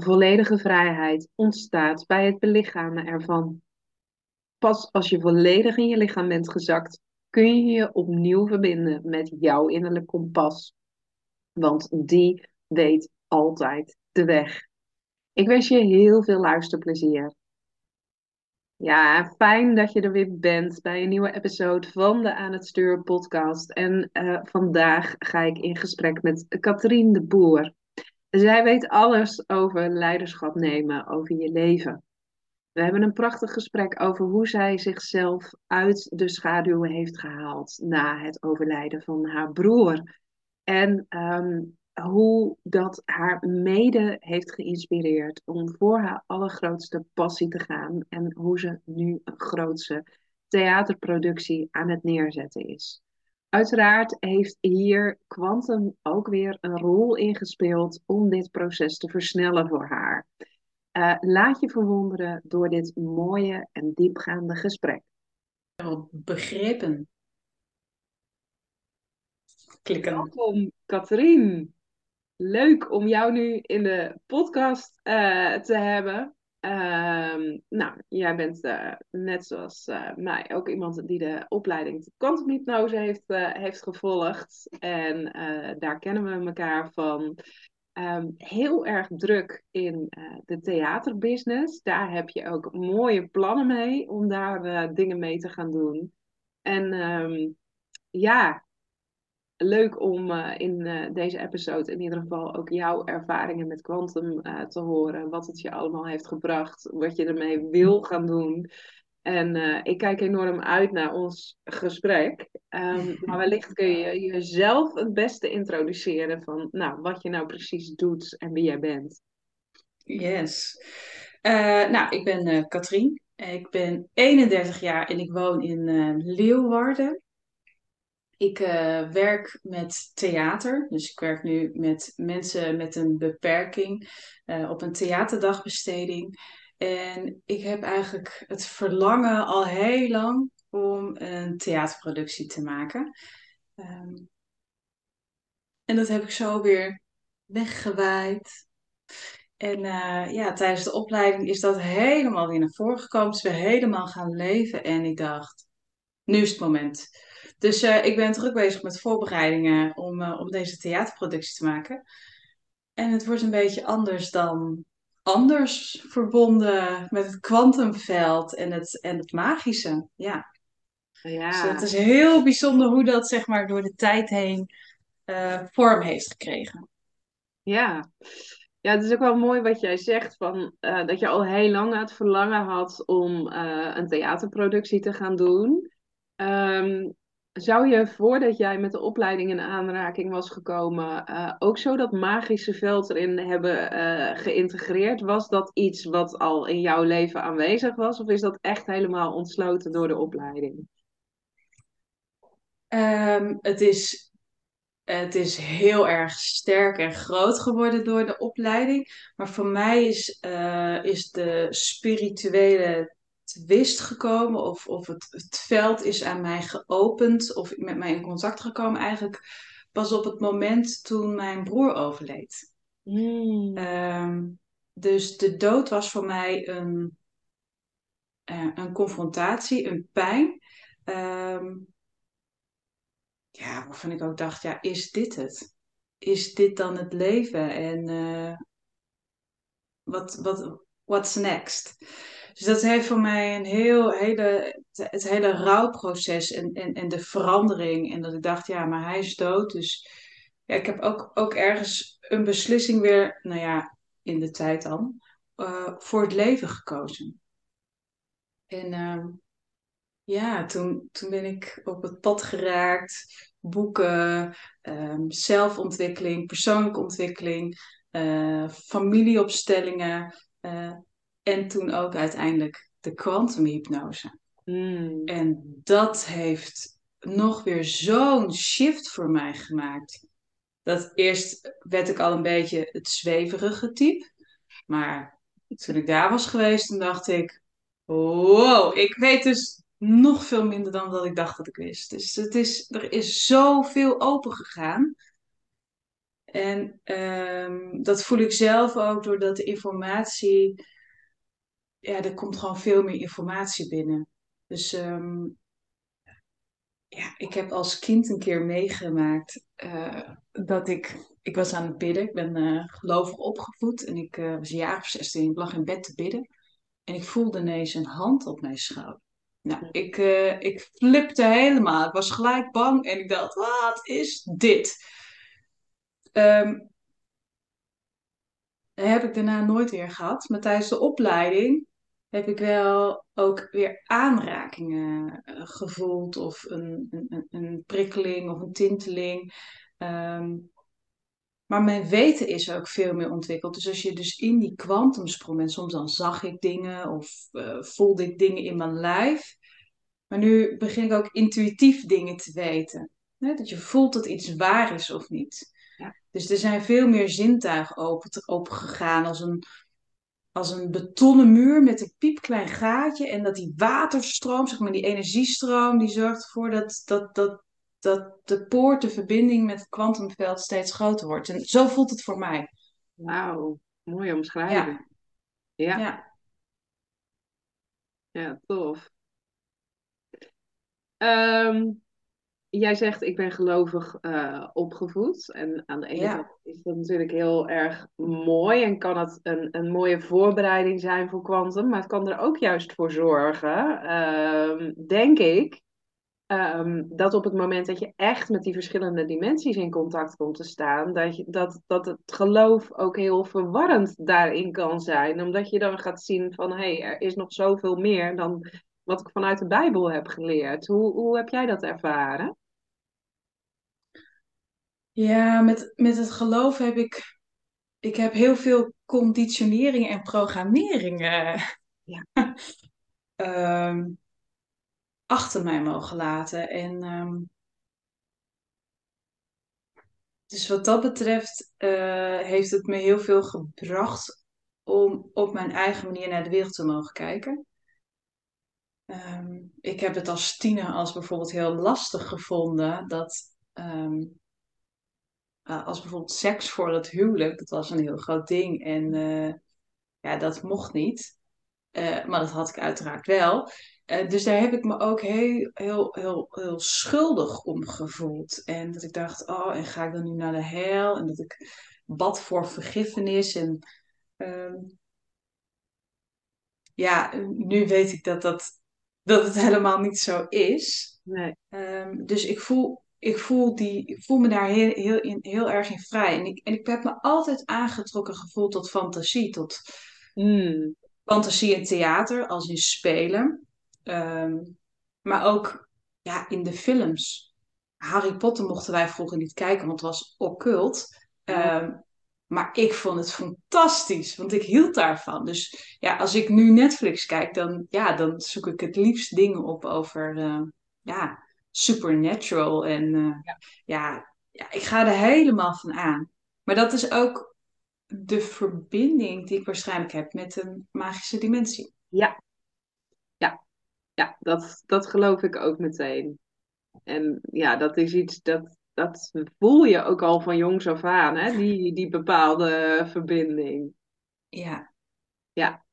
volledige vrijheid ontstaat bij het belichamen ervan. Pas als je volledig in je lichaam bent gezakt, kun je je opnieuw verbinden met jouw innerlijk kompas. Want die weet altijd de weg. Ik wens je heel veel luisterplezier. Ja, fijn dat je er weer bent bij een nieuwe episode van de Aan het Stuur podcast. En uh, vandaag ga ik in gesprek met Katrien de Boer. Zij weet alles over leiderschap nemen, over je leven. We hebben een prachtig gesprek over hoe zij zichzelf uit de schaduw heeft gehaald na het overlijden van haar broer. En um, hoe dat haar mede heeft geïnspireerd om voor haar allergrootste passie te gaan. En hoe ze nu een grootse theaterproductie aan het neerzetten is. Uiteraard heeft hier Quantum ook weer een rol in gespeeld om dit proces te versnellen voor haar. Uh, laat je verwonderen door dit mooie en diepgaande gesprek. Begrippen. Klikken. Welkom, Katrien. Leuk om jou nu in de podcast uh, te hebben. Um, nou, jij bent uh, net zoals uh, mij ook iemand die de opleiding kwantumhypnose heeft, uh, heeft gevolgd. En daar kennen we elkaar van. Um, heel erg druk in de theaterbusiness. Daar heb je ook mooie plannen mee om daar dingen mee te gaan doen. En um, ja, leuk om uh, in uh, deze episode in ieder geval ook jouw ervaringen met Quantum uh, te horen. Wat het je allemaal heeft gebracht, wat je ermee wil gaan doen. En ik kijk enorm uit naar ons gesprek. Um, maar wellicht kun je jezelf het beste introduceren van nou, wat je nou precies doet en wie jij bent. Yes. nou, ik ben Katrien. Ik ben 31 jaar en ik woon in Leeuwarden. Ik uh, werk met theater, dus ik werk nu met mensen met een beperking uh, op een theaterdagbesteding. En ik heb eigenlijk het verlangen al heel lang om een theaterproductie te maken. Um, en dat heb ik zo weer weggewaaid. En uh, ja, tijdens de opleiding is dat helemaal weer naar voren gekomen. Is weer helemaal gaan leven. En ik dacht, nu is het moment. Dus uh, ik ben druk bezig met voorbereidingen om, uh, om deze theaterproductie te maken. En het wordt een beetje anders dan anders verbonden met het kwantumveld en het, en het magische. Ja. ja. Dus het is heel bijzonder hoe dat zeg maar door de tijd heen uh, vorm heeft gekregen. Ja. Ja, het is ook wel mooi wat jij zegt, van, uh, dat je al heel lang het verlangen had om uh, een theaterproductie te gaan doen. Um, zou je voordat jij met de opleiding in aanraking was gekomen, uh, ook zo dat magische veld erin hebben uh, geïntegreerd? Was dat iets wat al in jouw leven aanwezig was, of is dat echt helemaal ontsloten door de opleiding? Um, het, is, het is heel erg sterk en groot geworden door de opleiding. Maar voor mij is, uh, is de spirituele twist gekomen of, of het, het veld is aan mij geopend of met mij in contact gekomen eigenlijk pas op het moment toen mijn broer overleed. Mm. Um, dus de dood was voor mij een, uh, een confrontatie, een pijn. Um, ja, waarvan ik ook dacht, ja, is dit het? Is dit dan het leven? En uh, wat, wat, what's next? Dus dat heeft voor mij een heel, hele, het hele rouwproces en, en, en de verandering. En dat ik dacht, ja, maar hij is dood. Dus ja, ik heb ook, ook ergens een beslissing weer, nou ja, in de tijd dan, uh, voor het leven gekozen. En uh, ja, toen, toen ben ik op het pad geraakt. Boeken, um, zelfontwikkeling, persoonlijke ontwikkeling, uh, familieopstellingen. Uh, En toen ook uiteindelijk de kwantumhypnose. Mm. En dat heeft nog weer zo'n shift voor mij gemaakt. Dat eerst werd ik al een beetje het zweverige type. Maar toen ik daar was geweest, toen dacht ik... Wow, ik weet dus nog veel minder dan dat ik dacht dat ik wist. Dus het is, er is zoveel open gegaan. En ehm, dat voel ik zelf ook doordat de informatie... Ja, er komt gewoon veel meer informatie binnen. Dus ehm, ja, ik heb als kind een keer meegemaakt eh, dat ik... Ik was aan het bidden. Ik ben eh, gelovig opgevoed. En ik eh, was een jaar of 16. Ik lag in bed te bidden. En ik voelde ineens een hand op mijn schouder. Nou, ik, ik flipte helemaal. Ik was gelijk bang en ik dacht, wat is dit? Dat heb ik daarna nooit weer gehad. Maar tijdens de opleiding heb ik wel ook weer aanrakingen eh, gevoeld. Of een, een, een prikkeling of een tinteling. Ehm, maar mijn weten is ook veel meer ontwikkeld. Dus als je dus in die kwantumsprong bent, soms dan zag ik dingen of eh, voelde ik dingen in mijn lijf. Maar nu begin ik ook intuïtief dingen te weten. Hè? Dat je voelt dat iets waar is of niet. Ja. Dus er zijn veel meer zintuigen open, open gegaan als een, als een betonnen muur met een piepklein gaatje. En dat die waterstroom, zeg maar die energiestroom, die zorgt ervoor dat, dat, dat, dat de poort, de verbinding met het kwantumveld steeds groter wordt. En zo voelt het voor mij. Wauw, mooie omschrijving. Ja, Ja, ja. ja, tof. Ehm, jij zegt, ik ben gelovig eh, opgevoed. En aan de ene Ja. kant is dat natuurlijk heel erg mooi en kan het een, een mooie voorbereiding zijn voor kwantum. Maar het kan er ook juist voor zorgen, ehm, denk ik, ehm, dat op het moment dat je echt met die verschillende dimensies in contact komt te staan, dat, je, dat, dat het geloof ook heel verwarrend daarin kan zijn. Omdat je dan gaat zien van, hé, hey, er is nog zoveel meer dan wat ik vanuit de Bijbel heb geleerd. Hoe, hoe heb jij dat ervaren? Ja, met, met het geloof heb ik, ik heb heel veel conditioneringen en programmeringen Ja. ehm, achter mij mogen laten. En ehm, dus wat dat betreft eh, heeft het me heel veel gebracht om op mijn eigen manier naar de wereld te mogen kijken. Ehm, ik heb het als tiener als bijvoorbeeld heel lastig gevonden dat uh, als bijvoorbeeld seks voor het huwelijk, dat was een heel groot ding. En uh, ja, dat mocht niet. Uh, maar dat had ik uiteraard wel. dus daar heb ik me ook heel, heel, heel, heel schuldig om gevoeld. En dat ik dacht, oh, en ga ik dan nu naar de hel? En dat ik bad voor vergiffenis. En ehm, ja, nu weet ik dat, dat, dat het helemaal niet zo is. Nee. Um, dus ik voel ik voel, die, ik voel me daar heel, heel, in, heel erg in vrij. En ik, en ik heb me altijd aangetrokken gevoeld tot fantasie. Tot Mm. fantasie in theater, als in spelen. Um, maar ook ja, in de films. Harry Potter mochten wij vroeger niet kijken, want het was occult. Um, maar ik vond het fantastisch, want ik hield daarvan. Dus ja, als ik nu Netflix kijk, dan, ja, dan zoek ik het liefst dingen op over uh, ja, supernatural. En uh, ja. Ja, ja, ik ga er helemaal van aan. Maar dat is ook de verbinding die ik waarschijnlijk heb met een magische dimensie. Ja, ja, ja dat, dat geloof ik ook meteen. En ja, dat is iets dat, dat voel je ook al van jongs af aan, hè? Die, die bepaalde verbinding. Ja. Ja,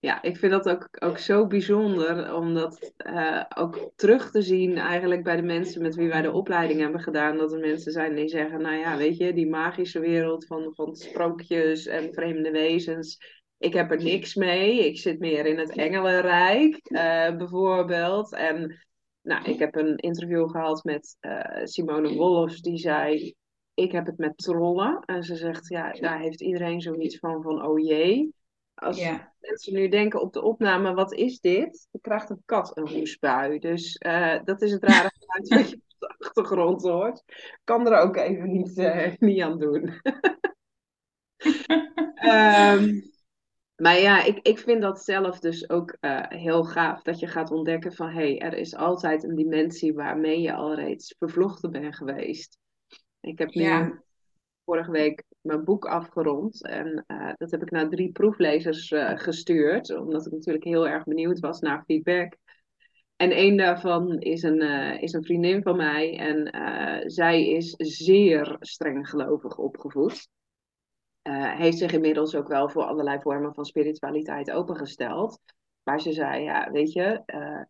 ja, ik vind dat ook, ook zo bijzonder om dat uh, ook terug te zien eigenlijk bij de mensen met wie wij de opleiding hebben gedaan. Dat er mensen zijn die zeggen, nou ja, weet je, die magische wereld van, van sprookjes en vreemde wezens, ik heb er niks mee. Ik zit meer in het engelenrijk, uh, bijvoorbeeld. En nou, ik heb een interview gehad met uh, Simone Wolfs, die zei, ik heb het met trollen. En ze zegt, ja, daar heeft iedereen zoiets van, van oh jee. Als Ja. mensen nu denken op de opname, wat is dit? Dan krijgt een kat een hoestbui. Dus eh, dat is het rare geluid wat je op de achtergrond hoort. Kan er ook even niet, eh, niet aan doen. Ehm, Maar ja, ik, ik vind dat zelf dus ook eh, heel gaaf. Dat je gaat ontdekken van... hé, hey, er is altijd een dimensie waarmee je al reeds vervlochten bent geweest. Ik heb nu Ja, vorige week mijn boek afgerond. En eh, dat heb ik naar drie proeflezers eh, gestuurd. Omdat ik natuurlijk heel erg benieuwd was naar feedback. En één daarvan is een, eh, is een vriendin van mij. En zij is zeer streng gelovig opgevoed. Heeft zich inmiddels ook wel voor allerlei vormen van spiritualiteit opengesteld. Maar ze zei, ja, weet je,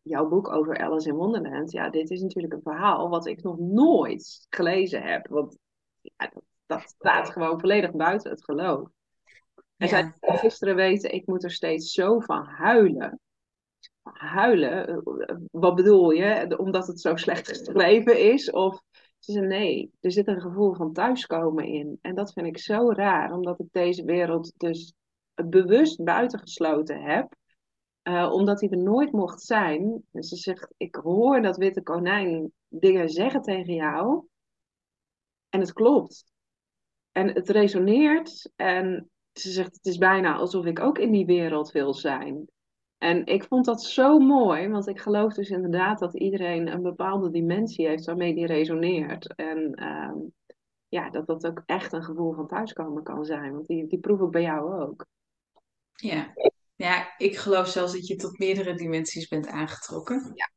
jouw boek over Alice in Wonderland, ja, dit is natuurlijk een verhaal wat ik nog nooit gelezen heb. Want ja, dat, dat staat gewoon volledig buiten het geloof. En zij ja, gisteren weten, ik moet er steeds zo van huilen. Huilen? Eh, Wat bedoel je? Omdat het zo slecht geschreven is? Of ze zei nee, er zit een gevoel van thuiskomen in. En dat vind ik zo raar, omdat ik deze wereld dus bewust buitengesloten heb. eh, omdat hij er nooit mocht zijn. En ze zegt, ik hoor dat witte konijn dingen zeggen tegen jou. En het klopt. En het resoneert. En ze zegt, het is bijna alsof ik ook in die wereld wil zijn. En ik vond dat zo mooi, want ik geloof dus inderdaad dat iedereen een bepaalde dimensie heeft waarmee die resoneert. En ehm, ja, dat dat ook echt een gevoel van thuiskomen kan zijn, want die, die proef ik bij jou ook. ja. Ja, ik geloof zelfs dat je tot meerdere dimensies bent aangetrokken. Ja.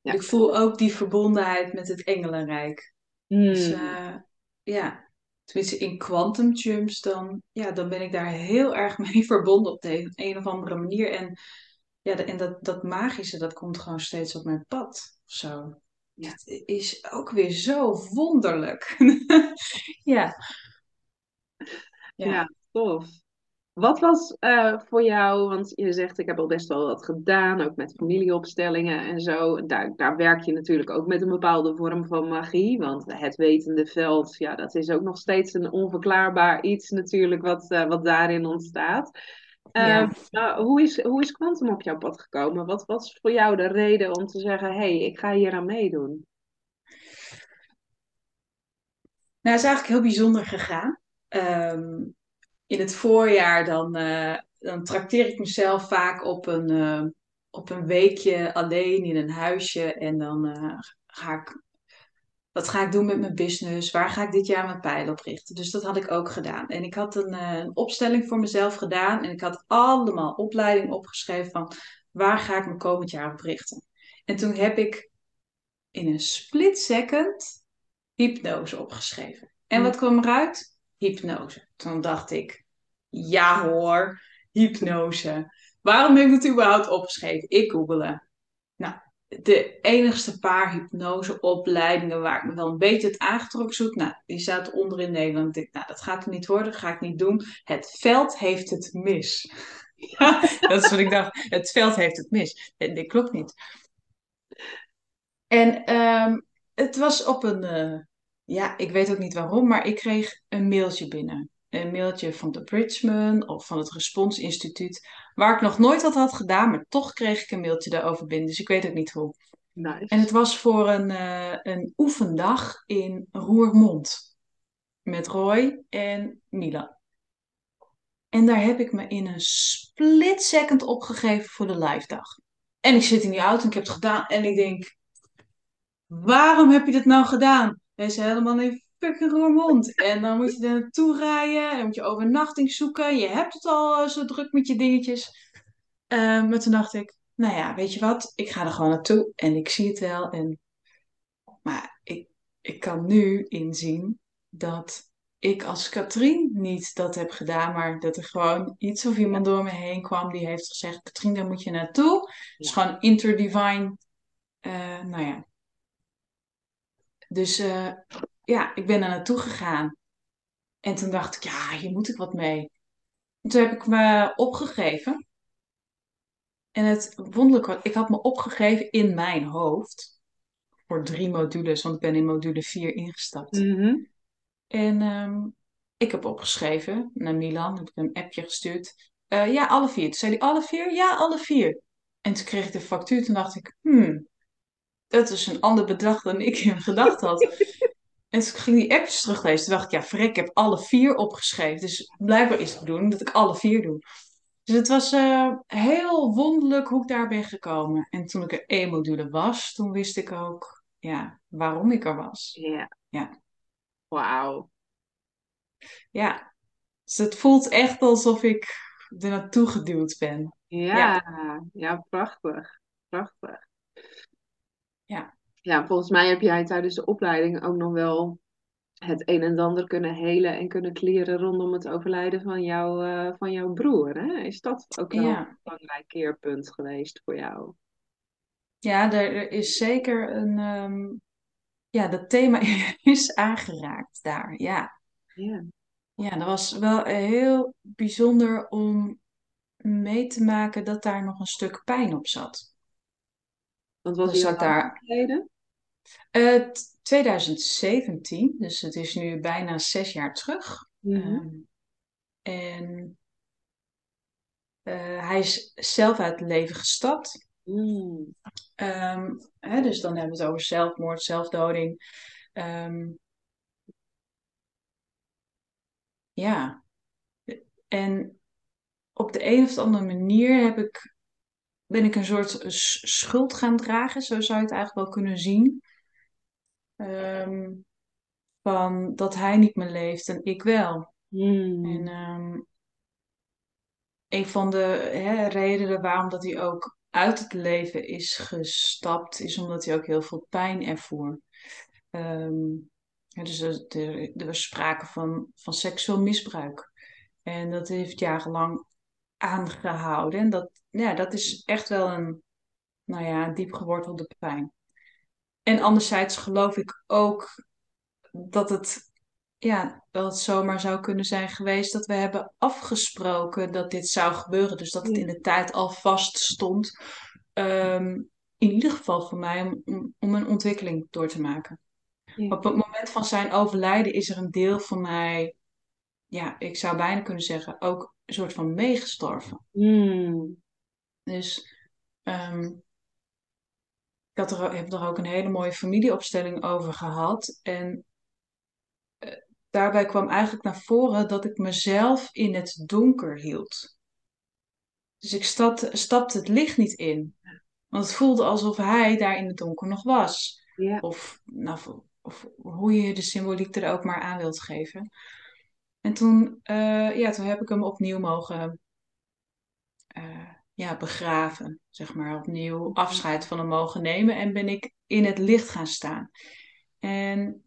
Ja. Ik voel ook die verbondenheid met het engelenrijk. Dus Hmm. eh, ja, tenminste in quantum jumps, dan, ja, dan ben ik daar heel erg mee verbonden op de een, of andere manier. En, ja, en dat, dat magische, dat komt gewoon steeds op mijn pad. Of zo. Ja. Het is ook weer zo wonderlijk. Ja, Ja, ja, tof. Wat was eh, voor jou, want je zegt ik heb al best wel wat gedaan, ook met familieopstellingen en zo. Daar, daar werk je natuurlijk ook met een bepaalde vorm van magie, want het wetende veld, ja, dat is ook nog steeds een onverklaarbaar iets natuurlijk wat, eh, wat daarin ontstaat. Ja. nou, hoe is, hoe is Quantum op jouw pad gekomen? Wat was voor jou de reden om te zeggen, hé, hey, ik ga hier aan meedoen? Nou, het is eigenlijk heel bijzonder gegaan. Ehm, in het voorjaar dan, eh, dan trakteer ik mezelf vaak op een, eh, op een weekje alleen in een huisje. En dan eh, ga ik, wat ga ik doen met mijn business? Waar ga ik dit jaar mijn pijl op richten? Dus dat had ik ook gedaan. En ik had een, een opstelling voor mezelf gedaan. En ik had allemaal opleidingen opgeschreven van waar ga ik me komend jaar op richten? En toen heb ik in een split second hypnose opgeschreven. En wat kwam eruit? Hypnose. Toen dacht ik, ja hoor, hypnose. Waarom heb ik het überhaupt opgeschreven? Ik googelen. Nou, de enigste paar hypnoseopleidingen waar ik me wel een beetje het aangetrokken zoek, nou, die zaten onder in Nederland. Ik nou, dat gaat niet worden, dat ga ik niet doen. Het veld heeft het mis. Ja, dat is wat ik dacht. Het veld heeft het mis. Nee, dit klopt niet. En ehm, het was op een, eh, ja, ik weet ook niet waarom, maar ik kreeg een mailtje binnen. Een mailtje van de Bridgman of van het Respons Instituut, waar ik nog nooit wat had gedaan, maar toch kreeg ik een mailtje daarover binnen. Dus ik weet ook niet hoe. Nice. En het was voor een, eh, een oefendag in Roermond met Roy en Mila. En daar heb ik me in een split second opgegeven voor de live dag. En ik zit in die auto en ik heb het gedaan en ik denk, waarom heb je dit nou gedaan? Hij is helemaal in fucking Roermond. En dan moet je er naartoe rijden en moet je overnachting zoeken. Je hebt het al eh, zo druk met je dingetjes. Eh, maar toen dacht ik, nou ja, weet je wat? Ik ga er gewoon naartoe en ik zie het wel. En... Maar ik, ik kan nu inzien dat ik als Katrien niet dat heb gedaan, maar dat er gewoon iets of iemand door me heen kwam die heeft gezegd, Katrien, daar moet je naartoe. Het is Ja. gewoon interdivine. eh nou ja, dus eh, ja, ik ben er naartoe gegaan. En toen dacht ik, ja, hier moet ik wat mee. En toen heb ik me opgegeven. En het wonderlijk was, ik had me opgegeven in mijn hoofd. Voor drie modules, want ik ben in module 4 ingestapt. Mhm. En ehm, ik heb opgeschreven naar Milan, heb ik een appje gestuurd. Eh, ja, alle vier. Toen zei hij, alle vier? Ja, alle vier. En toen kreeg ik de factuur, toen dacht ik, hmm, dat is een ander bedrag dan ik in gedachten had. En toen ging die appjes teruglezen. Toen dacht ik, ja, verrek, ik heb alle vier opgeschreven. Dus blijkbaar is het bedoeling dat ik alle vier doe. Dus het was eh, heel wonderlijk hoe ik daar ben gekomen. En toen ik er één module was, toen wist ik ook ja, waarom ik er was. Ja, Ja, wauw. ja. Dus het voelt echt alsof ik er naartoe geduwd ben. Ja, Ja, ja, prachtig. Prachtig. Ja, Ja, volgens mij heb jij tijdens de opleiding ook nog wel het een en ander kunnen helen en kunnen kleren rondom het overlijden van, jou, eh, van jouw broer. Hè? Is dat ook wel een belangrijk keerpunt geweest voor jou? Ja, er, er is zeker een. ehm, ja, dat thema is aangeraakt daar. Ja. Ja, ja, dat was wel heel bijzonder om mee te maken dat daar nog een stuk pijn op zat. Want was Dus al lang daar. geleden? eh, t- 2017, dus het is nu bijna zes jaar terug. Mhm. Ehm, en eh, hij is zelf uit het leven gestapt. Mm. Ehm, hè, dus dan hebben we het over zelfmoord, zelfdoding. Ehm, ja, en op de een of andere manier heb ik, ben ik een soort schuld gaan dragen, zo zou je het eigenlijk wel kunnen zien. Ehm, van dat hij niet meer leeft en ik wel. En Mm. ehm, een van de hè, redenen waarom dat hij ook uit het leven is gestapt, is omdat hij ook heel veel pijn ervoer. Ehm, ja, dus er, er, er was sprake van, van seksueel misbruik. En dat heeft jarenlang aangehouden. En dat, ja, dat is echt wel een, nou ja, diep gewortelde pijn. En anderzijds geloof ik ook dat het, ja, dat het zomaar zou kunnen zijn geweest dat we hebben afgesproken dat dit zou gebeuren. Dus dat het in de tijd al vast stond. Ehm, in ieder geval voor mij om, om, om een ontwikkeling door te maken. ja. Op het moment van zijn overlijden is er een deel van mij, ja, ik zou bijna kunnen zeggen, ook een soort van meegestorven. Mm. Dus ehm, ik had er, heb er ook een hele mooie familieopstelling over gehad. En eh, daarbij kwam eigenlijk naar voren dat ik mezelf in het donker hield. Dus ik stapte, stapte het licht niet in. Want het voelde alsof hij daar in het donker nog was. Ja, Of, nou, of hoe je de symboliek er ook maar aan wilt geven. En toen, eh, ja, toen heb ik hem opnieuw mogen ja, begraven. Zeg maar opnieuw afscheid van hem mogen nemen. En ben ik in het licht gaan staan. En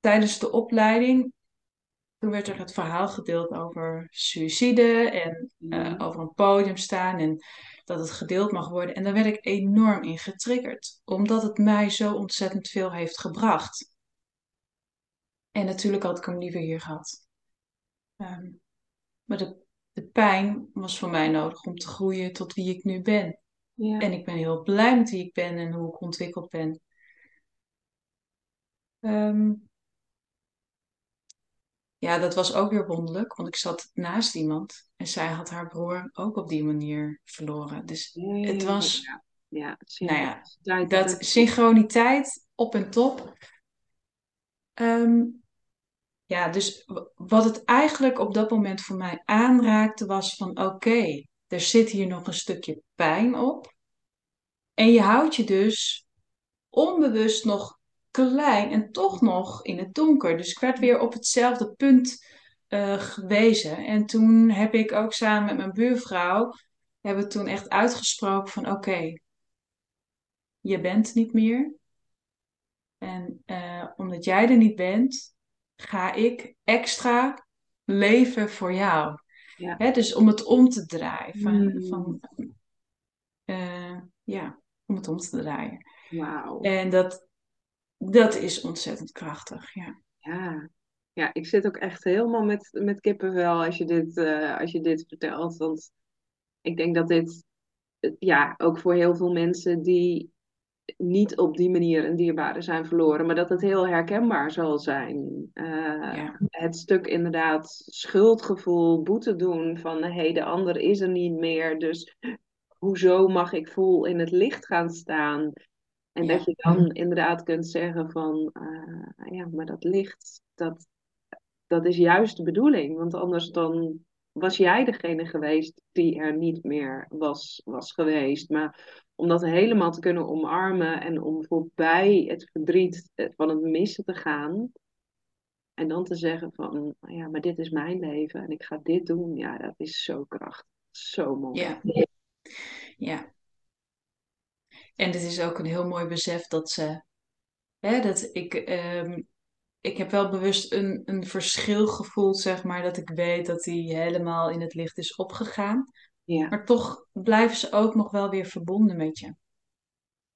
tijdens de opleiding, toen werd er het verhaal gedeeld over suïcide en eh, Mm. over een podium staan en dat het gedeeld mag worden. En daar werd ik enorm in getriggerd, omdat het mij zo ontzettend veel heeft gebracht. En natuurlijk had ik hem liever hier gehad. Ehm, maar de, de pijn was voor mij nodig om te groeien tot wie ik nu ben. ja, En ik ben heel blij met wie ik ben en hoe ik ontwikkeld ben. Ehm, Ja, dat was ook weer wonderlijk, want ik zat naast iemand en zij had haar broer ook op die manier verloren. Dus het was, ja, ja. nou ja, dat synchroniteit op en top. Ehm, ja, dus wat het eigenlijk op dat moment voor mij aanraakte was van oké, er zit hier nog een stukje pijn op. En je houdt je dus onbewust nog klein en toch nog in het donker. Dus ik werd weer op hetzelfde punt eh, gewezen. En toen heb ik ook samen met mijn buurvrouw, hebben toen echt uitgesproken van oké, je bent niet meer. En eh, omdat jij er niet bent, ga ik extra leven voor jou. Ja. Hè, dus om het om te draaien. Van, Mm. van, eh, ja, om het om te draaien. Wauw. En dat, dat is ontzettend krachtig, ja. Ja. Ja, ik zit ook echt helemaal met, met kippenvel als je dit, eh, als je dit vertelt. Want ik denk dat dit, eh, ja, ook voor heel veel mensen die niet op die manier een dierbare zijn verloren, maar dat het heel herkenbaar zal zijn. Eh, Ja. het stuk inderdaad schuldgevoel, boete doen van hé, hey, de ander is er niet meer, dus hoezo mag ik vol in het licht gaan staan? En Ja. dat je dan inderdaad kunt zeggen van eh, ja, maar dat licht, dat, dat is juist de bedoeling, want anders dan was jij degene geweest die er niet meer was, was geweest. Maar om dat helemaal te kunnen omarmen en om voorbij het verdriet van het missen te gaan. En dan te zeggen van, ja, maar dit is mijn leven en ik ga dit doen. Ja, dat is zo krachtig. Zo mooi. Ja. ja. En het is ook een heel mooi besef dat ze, hè, dat ik, ehm, ik heb wel bewust een, een verschil gevoeld, zeg maar, dat ik weet dat hij helemaal in het licht is opgegaan. Ja. Maar toch blijven ze ook nog wel weer verbonden met je.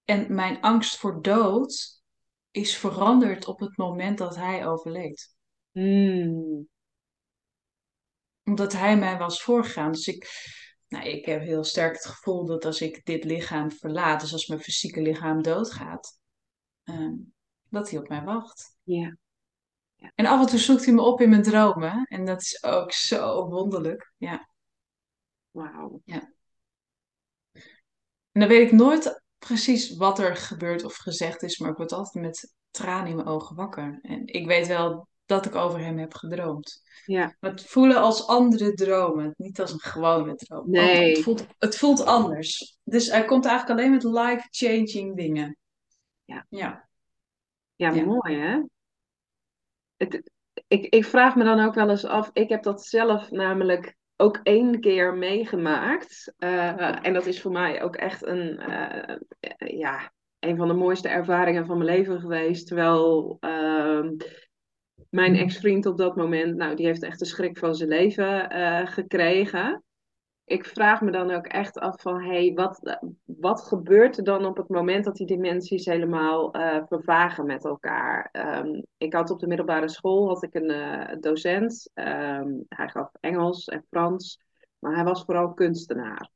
En mijn angst voor dood is veranderd op het moment dat hij overleed. Hmm. Omdat hij mij was voorgegaan. Dus ik, nou, ik heb heel sterk het gevoel dat als ik dit lichaam verlaat, dus als mijn fysieke lichaam doodgaat, ehm, dat hij op mij wacht. Ja. En af en toe zoekt hij me op in mijn dromen. En dat is ook zo wonderlijk. Ja. Wauw. Ja. En dan weet ik nooit precies wat er gebeurt of gezegd is, maar ik word altijd met tranen in mijn ogen wakker. En ik weet wel dat ik over hem heb gedroomd. Ja. Maar het voelen als andere dromen, niet als een gewone droom. Nee. Het voelt, het voelt anders. Dus hij komt eigenlijk alleen met life-changing dingen. Ja. Ja. Ja, Ja. mooi hè? Het, ik, ik vraag me dan ook wel eens af, ik heb dat zelf namelijk ook één keer meegemaakt. Eh, en dat is voor mij ook echt een, eh, ja, een van de mooiste ervaringen van mijn leven geweest. Terwijl ehm, mijn ex-vriend op dat moment, nou, die heeft echt de schrik van zijn leven eh, gekregen. Ik vraag me dan ook echt af van, hey, wat, wat gebeurt er dan op het moment dat die dimensies helemaal eh, vervagen met elkaar? Ehm, ik had op de middelbare school had ik een eh, docent. Ehm, hij gaf Engels en Frans, maar hij was vooral kunstenaar.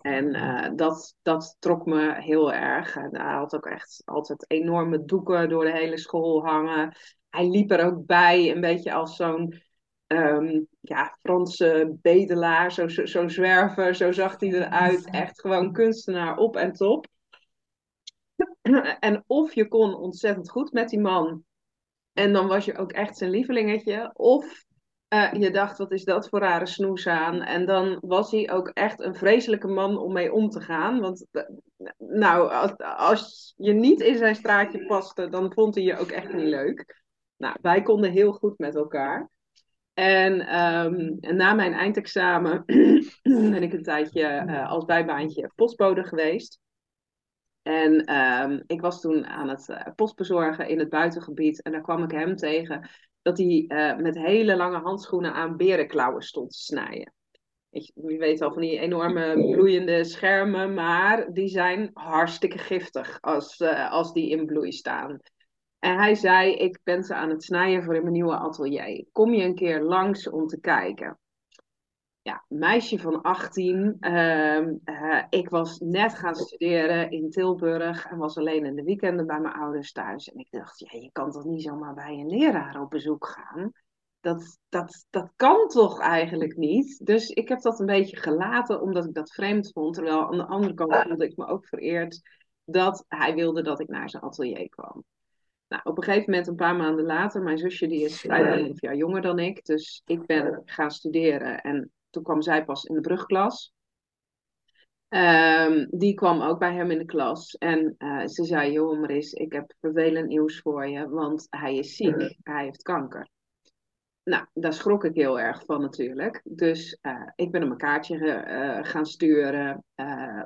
En eh, dat, dat trok me heel erg. Hij had ook echt altijd enorme doeken door de hele school hangen. Hij liep er ook bij, een beetje als zo'n ehm, ja, Franse bedelaar, zo'n zo, zo zwerver, zo zag hij eruit. Echt gewoon kunstenaar op en top. En of je kon ontzettend goed met die man, en dan was je ook echt zijn lievelingetje, of eh, je dacht, wat is dat voor rare snoes aan? En dan was hij ook echt een vreselijke man om mee om te gaan. Want eh, nou, als, als je niet in zijn straatje paste, dan vond hij je ook echt niet leuk. Nou, wij konden heel goed met elkaar. En, ehm, en na mijn eindexamen ben ik een tijdje eh, als bijbaantje postbode geweest. En ehm, ik was toen aan het uh, postbezorgen in het buitengebied. En daar kwam ik hem tegen dat hij uh, met hele lange handschoenen aan berenklauwen stond te snijden. Je, weet al van die enorme bloeiende schermen, maar die zijn hartstikke giftig als, als die in bloei staan. En hij zei, ik ben ze aan het snijden voor in mijn nieuwe atelier. Kom je een keer langs om te kijken? Ja, meisje van 18. Uh, uh, ik was net gaan studeren in Tilburg en was alleen in de weekenden bij mijn ouders thuis. En ik dacht, ja, je kan toch niet zomaar bij een leraar op bezoek gaan? Dat, dat, dat kan toch eigenlijk niet? Dus ik heb dat een beetje gelaten omdat ik dat vreemd vond. Terwijl aan de andere kant voelde ik me ook vereerd dat hij wilde dat ik naar zijn atelier kwam. Nou, op een gegeven moment, een paar maanden later, mijn zusje die is een jaar jonger dan ik. Dus ik ben gaan studeren en toen kwam zij pas in de brugklas. Um, die kwam ook bij hem in de klas. En uh, ze zei, joh Maris, ik heb vervelend nieuws voor je, want hij is ziek. Hij heeft kanker. Nou, daar schrok ik heel erg van natuurlijk. Dus uh, ik ben hem een kaartje uh, gaan sturen.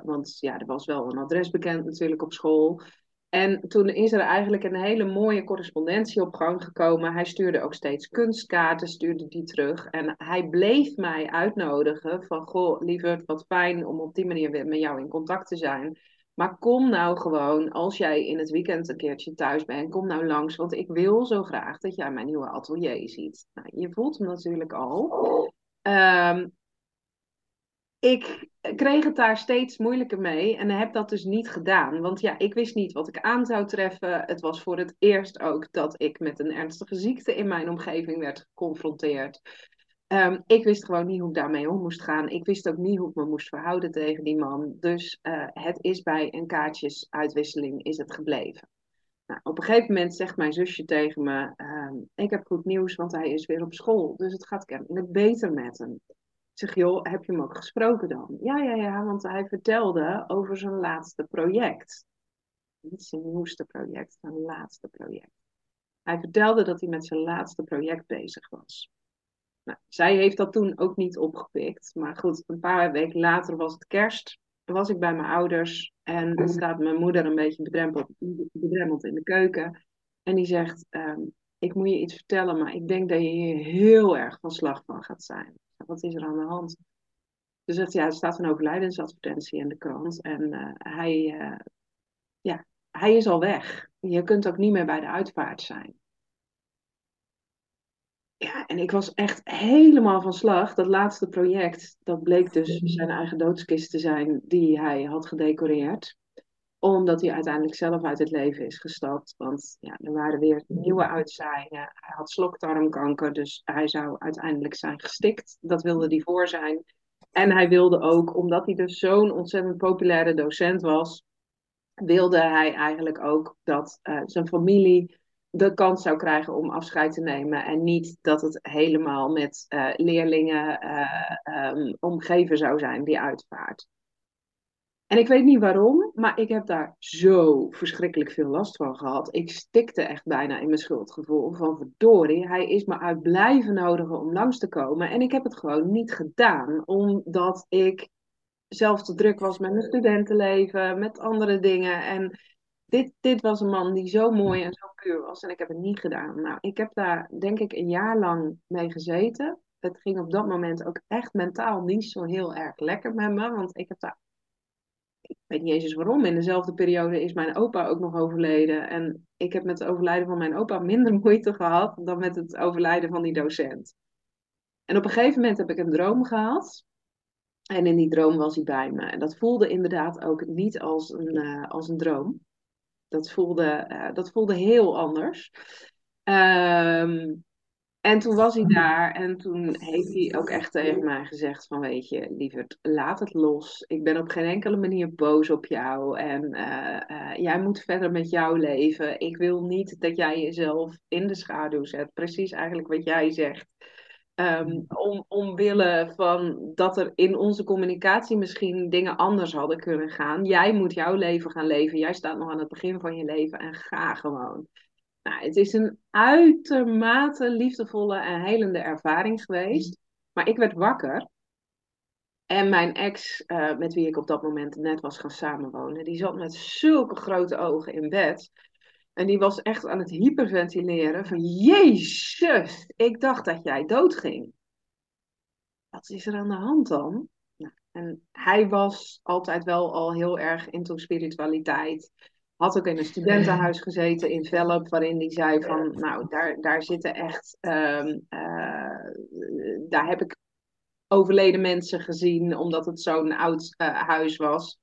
want ja, er was wel een adres bekend natuurlijk op school. En toen is er eigenlijk een hele mooie correspondentie op gang gekomen. Hij stuurde ook steeds kunstkaarten, stuurde die terug. En hij bleef mij uitnodigen van, goh, lieverd, wat fijn om op die manier weer met jou in contact te zijn. Maar kom nou gewoon, als jij in het weekend een keertje thuis bent, kom nou langs. Want ik wil zo graag dat jij mijn nieuwe atelier ziet. Nou, je voelt hem natuurlijk al. Um, ik kreeg het daar steeds moeilijker mee en heb dat dus niet gedaan. Want ja, ik wist niet wat ik aan zou treffen. Het was voor het eerst ook dat ik met een ernstige ziekte in mijn omgeving werd geconfronteerd. Um, ik wist gewoon niet hoe ik daarmee om moest gaan. Ik wist ook niet hoe ik me moest verhouden tegen die man. Dus uh, het is bij een kaartjesuitwisseling is het gebleven. Nou, op een gegeven moment zegt mijn zusje tegen me: ehm, Ik heb goed nieuws, want hij is weer op school. Dus het gaat kennelijk beter met hem. Ik zeg: Joh, heb je hem ook gesproken dan? Ja, ja, ja, want hij vertelde over zijn laatste project. Niet zijn nieuwste project, zijn laatste project. Hij vertelde dat hij met zijn laatste project bezig was. Nou, zij heeft dat toen ook niet opgepikt. Maar goed, een paar weken later was het kerst. Was ik bij mijn ouders en dan staat mijn moeder een beetje bedrempeld, bedrempeld in de keuken. En die zegt, ehm, ik moet je iets vertellen, maar ik denk dat je hier heel erg van slag van gaat zijn. Wat is er aan de hand? Dus zegt, ja, er staat een overlijdensadvertentie in de krant. En uh, hij, uh, ja, hij is al weg. Je kunt ook niet meer bij de uitvaart zijn. Ja, en ik was echt helemaal van slag. Dat laatste project, dat bleek dus zijn eigen doodskist te zijn die hij had gedecoreerd. Omdat hij uiteindelijk zelf uit het leven is gestapt. Want ja, er waren weer nieuwe uitzaaiingen. Hij had slokdarmkanker, dus hij zou uiteindelijk zijn gestikt. Dat wilde hij voor zijn. En hij wilde ook, omdat hij dus zo'n ontzettend populaire docent was, wilde hij eigenlijk ook dat uh, zijn familie de kans zou krijgen om afscheid te nemen. En niet dat het helemaal met uh, leerlingen uh, um, omgeven zou zijn, die uitvaart. En ik weet niet waarom, maar ik heb daar zo verschrikkelijk veel last van gehad. Ik stikte echt bijna in mijn schuldgevoel van verdorie, hij is me uit blijven nodigen om langs te komen. En ik heb het gewoon niet gedaan, omdat ik zelf te druk was met mijn studentenleven, met andere dingen. En dit, dit was een man die zo mooi en zo puur was en ik heb het niet gedaan. Nou, ik heb daar denk ik een jaar lang mee gezeten. Het ging op dat moment ook echt mentaal niet zo heel erg lekker met me, want ik heb daar ik weet niet eens waarom. In dezelfde periode is mijn opa ook nog overleden. En ik heb met het overlijden van mijn opa minder moeite gehad dan met het overlijden van die docent. En op een gegeven moment heb ik een droom gehad. En in die droom was hij bij me. En dat voelde inderdaad ook niet als een, uh, als een droom. Dat voelde, uh, dat voelde heel anders. Um, en toen was hij daar en toen heeft hij ook echt tegen mij gezegd van weet je, lieverd, laat het los. Ik ben op geen enkele manier boos op jou en uh, uh, jij moet verder met jouw leven. Ik wil niet dat jij jezelf in de schaduw zet. Precies eigenlijk wat jij zegt. Um, om, omwille van dat er in onze communicatie misschien dingen anders hadden kunnen gaan. Jij moet jouw leven gaan leven. Jij staat nog aan het begin van je leven en ga gewoon. Nou, het is een uitermate liefdevolle en helende ervaring geweest. Maar ik werd wakker. En mijn ex, uh, met wie ik op dat moment net was gaan samenwonen, die zat met zulke grote ogen in bed. En die was echt aan het hyperventileren van Jezus, ik dacht dat jij doodging. Wat is er aan de hand dan? Nou, en hij was altijd wel al heel erg into spiritualiteit had ook in een studentenhuis gezeten in Velp, waarin hij zei van, nou, daar, daar zitten echt, um, uh, daar heb ik overleden mensen gezien, omdat het zo'n oud uh, huis was.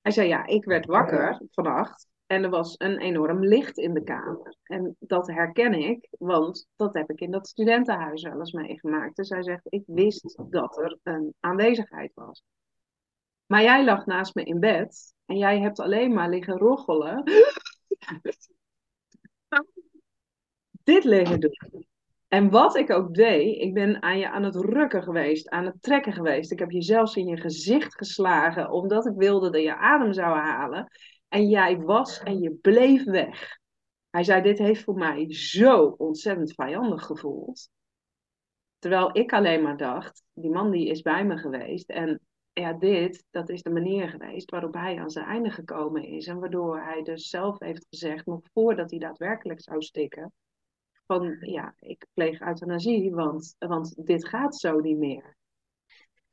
Hij zei, ja, ik werd wakker vannacht en er was een enorm licht in de kamer. En dat herken ik, want dat heb ik in dat studentenhuis wel eens meegemaakt. Dus hij zegt, ik wist dat er een aanwezigheid was. Maar jij lag naast me in bed en jij hebt alleen maar liggen roggelen. Dit liggen doen. En wat ik ook deed, ik ben aan je aan het rukken geweest, aan het trekken geweest. Ik heb je zelfs in je gezicht geslagen, omdat ik wilde dat je adem zou halen. En jij was en je bleef weg. Hij zei, dit heeft voor mij zo ontzettend vijandig gevoeld. Terwijl ik alleen maar dacht, die man die is bij me geweest. En ja, dit, dat is de manier geweest waarop hij aan zijn einde gekomen is. En waardoor hij dus zelf heeft gezegd, nog voordat hij daadwerkelijk zou stikken, van ja, ik pleeg euthanasie, want, want dit gaat zo niet meer.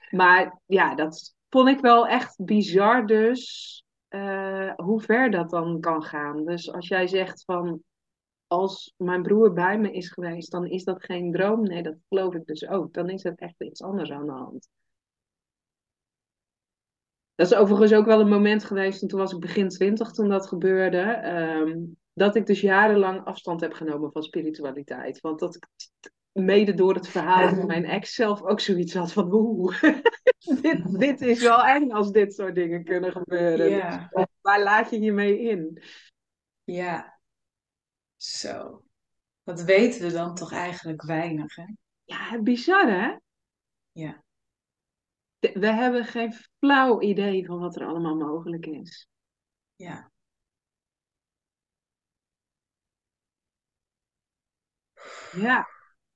Maar ja, dat vond ik wel echt bizar dus, uh, hoe ver dat dan kan gaan. Dus als jij zegt van, als mijn broer bij me is geweest, dan is dat geen droom. Nee, dat geloof ik dus ook. Dan is het echt iets anders aan de hand. Dat is overigens ook wel een moment geweest, en toen was ik begin twintig toen dat gebeurde, um, dat ik dus jarenlang afstand heb genomen van spiritualiteit. Want dat ik mede door het verhaal van mijn ex zelf ook zoiets had van oeh, dit, dit is wel eng als dit soort dingen kunnen gebeuren. Ja. Dus, waar laat je je mee in? Ja, Zo. Wat weten we dan toch eigenlijk weinig, hè? Ja, bizar hè? Ja. We hebben geen flauw idee van wat er allemaal mogelijk is. Ja. Ja,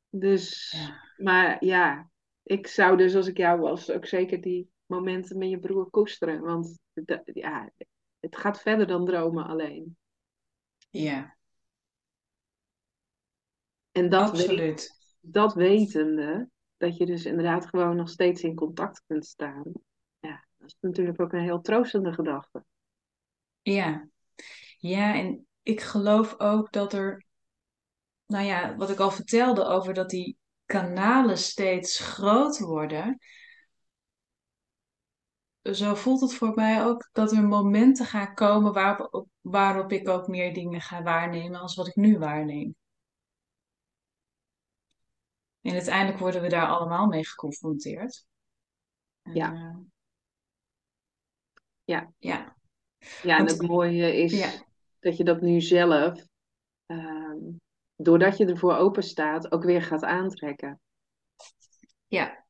dus, Ja. maar ja, ik zou dus als ik jou was ook zeker die momenten met je broer koesteren. Want ja, het gaat verder dan dromen alleen. Ja, En dat, weet, absoluut. dat wetende, dat je dus inderdaad gewoon nog steeds in contact kunt staan. Ja, dat is natuurlijk ook een heel troostende gedachte. Ja. Ja, en ik geloof ook dat er, nou ja, wat ik al vertelde over dat die kanalen steeds groter worden. Zo voelt het voor mij ook dat er momenten gaan komen waarop, waarop ik ook meer dingen ga waarnemen als wat ik nu waarneem. En uiteindelijk worden we daar allemaal mee geconfronteerd. En, Ja. eh, Ja. ja. Ja, en Want- het mooie is Ja. dat je dat nu zelf, ehm, doordat je ervoor open staat, ook weer gaat aantrekken. Ja.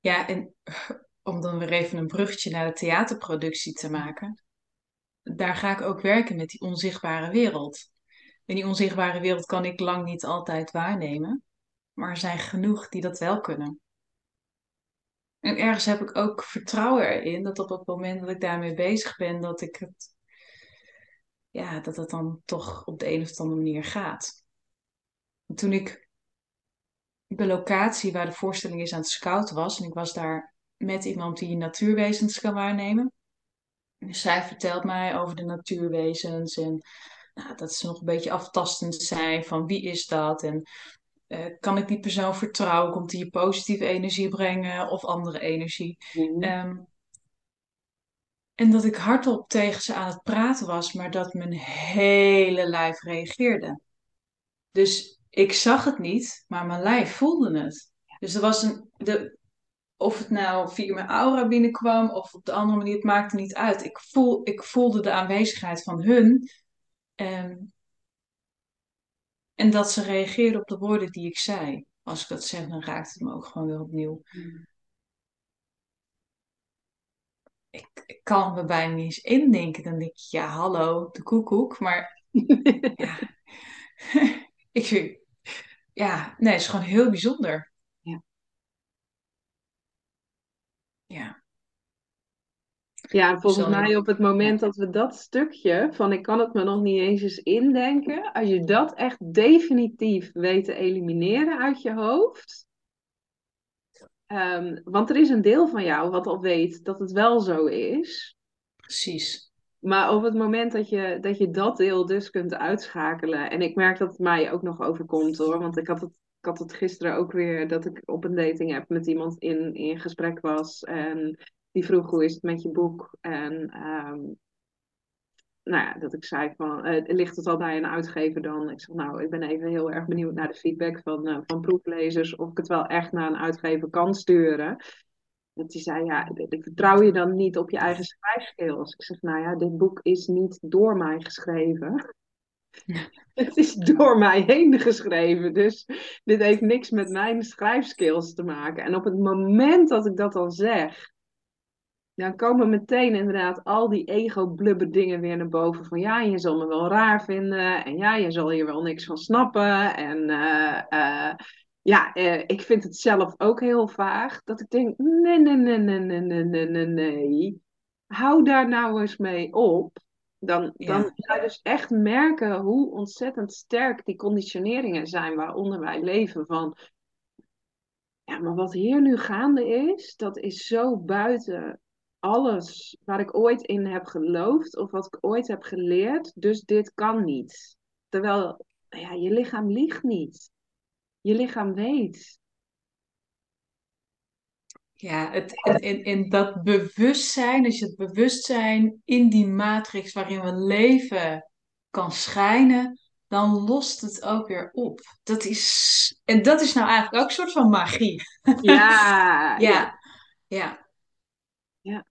Ja, en om dan weer even een bruggetje naar de theaterproductie te maken, daar ga ik ook werken met die onzichtbare wereld. En die onzichtbare wereld kan ik lang niet altijd waarnemen, maar er zijn genoeg die dat wel kunnen. En ergens heb ik ook vertrouwen erin dat op het moment dat ik daarmee bezig ben, dat ik het, ja, dat het dan toch op de een of andere manier gaat. Toen ik de locatie waar de voorstelling is aan het scouten was, en ik was daar met iemand die natuurwezens kan waarnemen. Dus zij vertelt mij over de natuurwezens en nou, dat ze nog een beetje aftastend zijn van wie is dat en eh, kan ik die persoon vertrouwen, komt die je positieve energie brengen of andere energie. Mhm. Ehm, en dat ik hardop tegen ze aan het praten was, maar dat mijn hele lijf reageerde. Dus ik zag het niet, maar mijn lijf voelde het. Dus er was een, de, of het nou via mijn aura binnenkwam of op de andere manier, het maakte niet uit. Ik, voel, ik voelde de aanwezigheid van hun. ehm, en dat ze reageerden op de woorden die ik zei. Als ik dat zeg, dan raakt het me ook gewoon weer opnieuw. Ik, ik kan me bijna niet eens indenken. Dan denk ik, ja, hallo, de koekoek. Maar ja, ik vind, ja, nee, het is gewoon heel bijzonder. Ja. Ja, Ja, en volgens mij op het moment dat we dat stukje van ik kan het me nog niet eens eens indenken, als je dat echt definitief weet te elimineren uit je hoofd. Ehm, want er is een deel van jou wat al weet dat het wel zo is. precies. Maar op het moment dat je, dat je dat deel dus kunt uitschakelen. En ik merk dat het mij ook nog overkomt hoor. Want ik had het, ik had het gisteren ook weer dat ik op een dating app met iemand in, in gesprek was. En die vroeg hoe is het met je boek? En ehm, nou ja, dat ik zei van, eh, ligt het al bij een uitgever dan? Ik zeg nou, ik ben even heel erg benieuwd naar de feedback van, eh, van proeflezers. Of ik het wel echt naar een uitgever kan sturen. Dat die zei, ja, ik vertrouw je dan niet op je eigen schrijfskills. Ik zeg, nou ja, dit boek is niet door mij geschreven. Het is door mij heen geschreven. Dus dit heeft niks met mijn schrijfskills te maken. En op het moment dat ik dat dan zeg, dan komen meteen inderdaad al die ego-blubber dingen weer naar boven. Van ja, je zal me wel raar vinden. En ja, je zal hier wel niks van snappen. En eh, eh, ja, eh, ik vind het zelf ook heel vaag. Dat ik denk, nee, nee, nee, nee, nee, nee, nee, nee, nee. Hou daar nou eens mee op. Dan, Ja. dan ga je dus echt merken hoe ontzettend sterk die conditioneringen zijn waaronder wij leven. Van, ja, maar wat hier nu gaande is, dat is zo buiten alles waar ik ooit in heb geloofd of wat ik ooit heb geleerd. Dus dit kan niet. Terwijl, ja, je lichaam liegt niet. Je lichaam weet. Ja, het, en, en, dat bewustzijn, als je het bewustzijn in die matrix waarin we leven kan schijnen, dan lost het ook weer op. Dat is, en dat is nou eigenlijk ook een soort van magie. Ja, Ja, ja. Ja. Ja.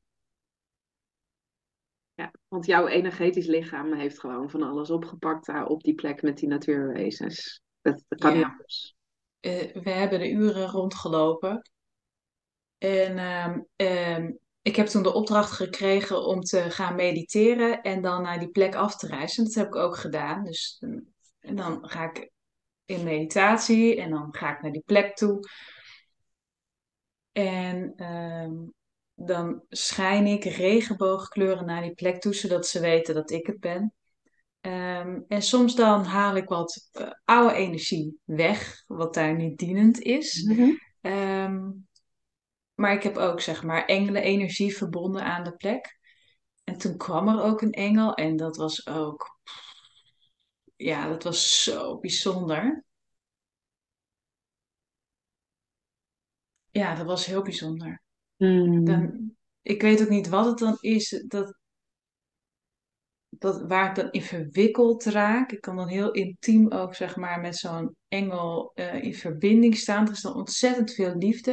Want jouw energetisch lichaam heeft gewoon van alles opgepakt daar op die plek met die natuurwezens. Dat, dat kan Ja. niet anders. Eh, we hebben de uren rondgelopen. En ehm, ehm, ik heb toen de opdracht gekregen om te gaan mediteren en dan naar die plek af te reizen. Dat heb ik ook gedaan. Dus mm, en dan ga ik in meditatie en dan ga ik naar die plek toe. En ehm, dan schijn ik regenboogkleuren naar die plek toe, zodat ze weten dat ik het ben. Ehm, en soms dan haal ik wat eh, oude energie weg, wat daar niet dienend is. Mhm. Ehm, maar ik heb ook, zeg maar, engelenenergie verbonden aan de plek. En toen kwam er ook een engel en dat was ook, ja, dat was zo bijzonder. Ja, dat was heel bijzonder. Mm. Dan, ik weet ook niet wat het dan is, dat, dat, waar ik dan in verwikkeld raak. Ik kan dan heel intiem ook, zeg maar, met zo'n engel eh, in verbinding staan. Er is dan ontzettend veel liefde.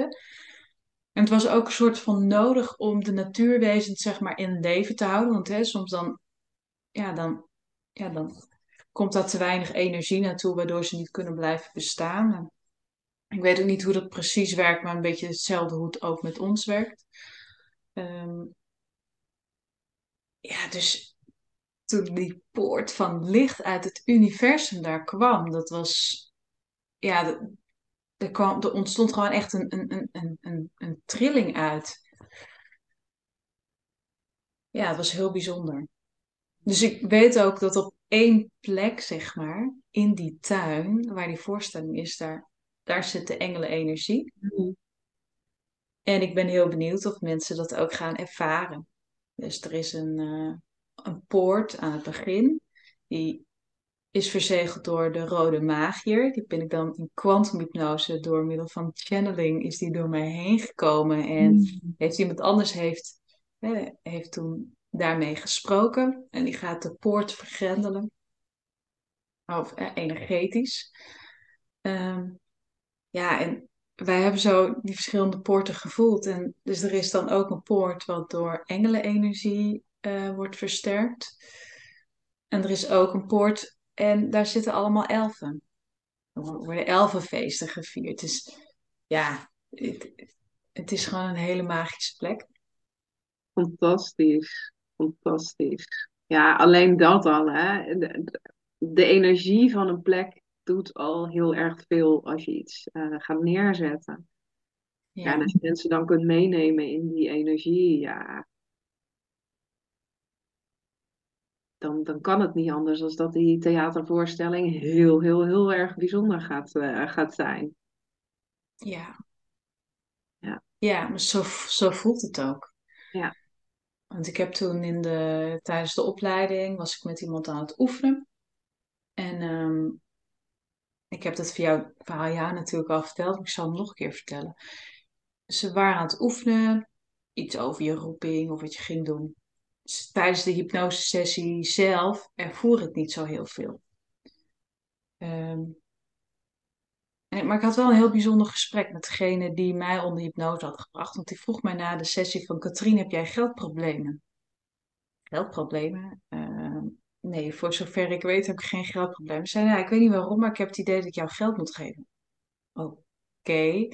En het was ook een soort van nodig om de natuurwezens, zeg maar, in leven te houden. Want hè, soms dan, ja, dan, ja, dan komt daar te weinig energie naartoe, waardoor ze niet kunnen blijven bestaan. Ik weet ook niet hoe dat precies werkt, maar een beetje hetzelfde hoe het ook met ons werkt. Ehm, ja, dus toen die poort van licht uit het universum daar kwam, dat was, ja, er, kwam, er ontstond gewoon echt een, een, een, een, een trilling uit. Ja, het was heel bijzonder. Dus ik weet ook dat op één plek, zeg maar, in die tuin, waar die voorstelling is, daar, daar zit de engelenenergie. Mm. En ik ben heel benieuwd of mensen dat ook gaan ervaren. Dus er is een, eh, een poort aan het begin. Die is verzegeld door de rode magier. Die ben ik dan in kwantumhypnose door middel van channeling is die door mij heen gekomen. En Mm. heeft iemand anders heeft, heeft toen daarmee gesproken. En die gaat de poort vergrendelen. Of eh, energetisch. Ehm, ja, en wij hebben zo die verschillende poorten gevoeld. En dus er is dan ook een poort wat door engelenenergie eh, wordt versterkt. En er is ook een poort en daar zitten allemaal elfen. Er worden elfenfeesten gevierd. Dus ja, het, het is gewoon een hele magische plek. Fantastisch. Fantastisch. Ja, alleen dat al, hè. De, energie van een plek doet al heel erg veel als je iets eh, gaat neerzetten. Ja, en als je mensen dan kunt meenemen in die energie, ja, dan, dan kan het niet anders dan dat die theatervoorstelling heel, heel, heel erg bijzonder gaat, eh, gaat zijn. ja, Ja, ja, maar zo, zo voelt het ook. ja. Want ik heb toen in de, tijdens de opleiding was ik met iemand aan het oefenen. En ehm, ik heb dat via, verhaal jou natuurlijk al verteld, maar ik zal hem nog een keer vertellen. Ze waren aan het oefenen, iets over je roeping of wat je ging doen. Tijdens de hypnosesessie zelf ervoer ik niet zo heel veel. Ehm, maar ik had wel een heel bijzonder gesprek met degene die mij onder hypnose had gebracht. Want die vroeg mij na de sessie van, Katrien, heb jij geldproblemen? Geldproblemen? Ehm, nee, voor zover ik weet heb ik geen geldproblemen. Ik zei, nou, ik weet niet waarom, maar ik heb het idee dat ik jou geld moet geven. Oké.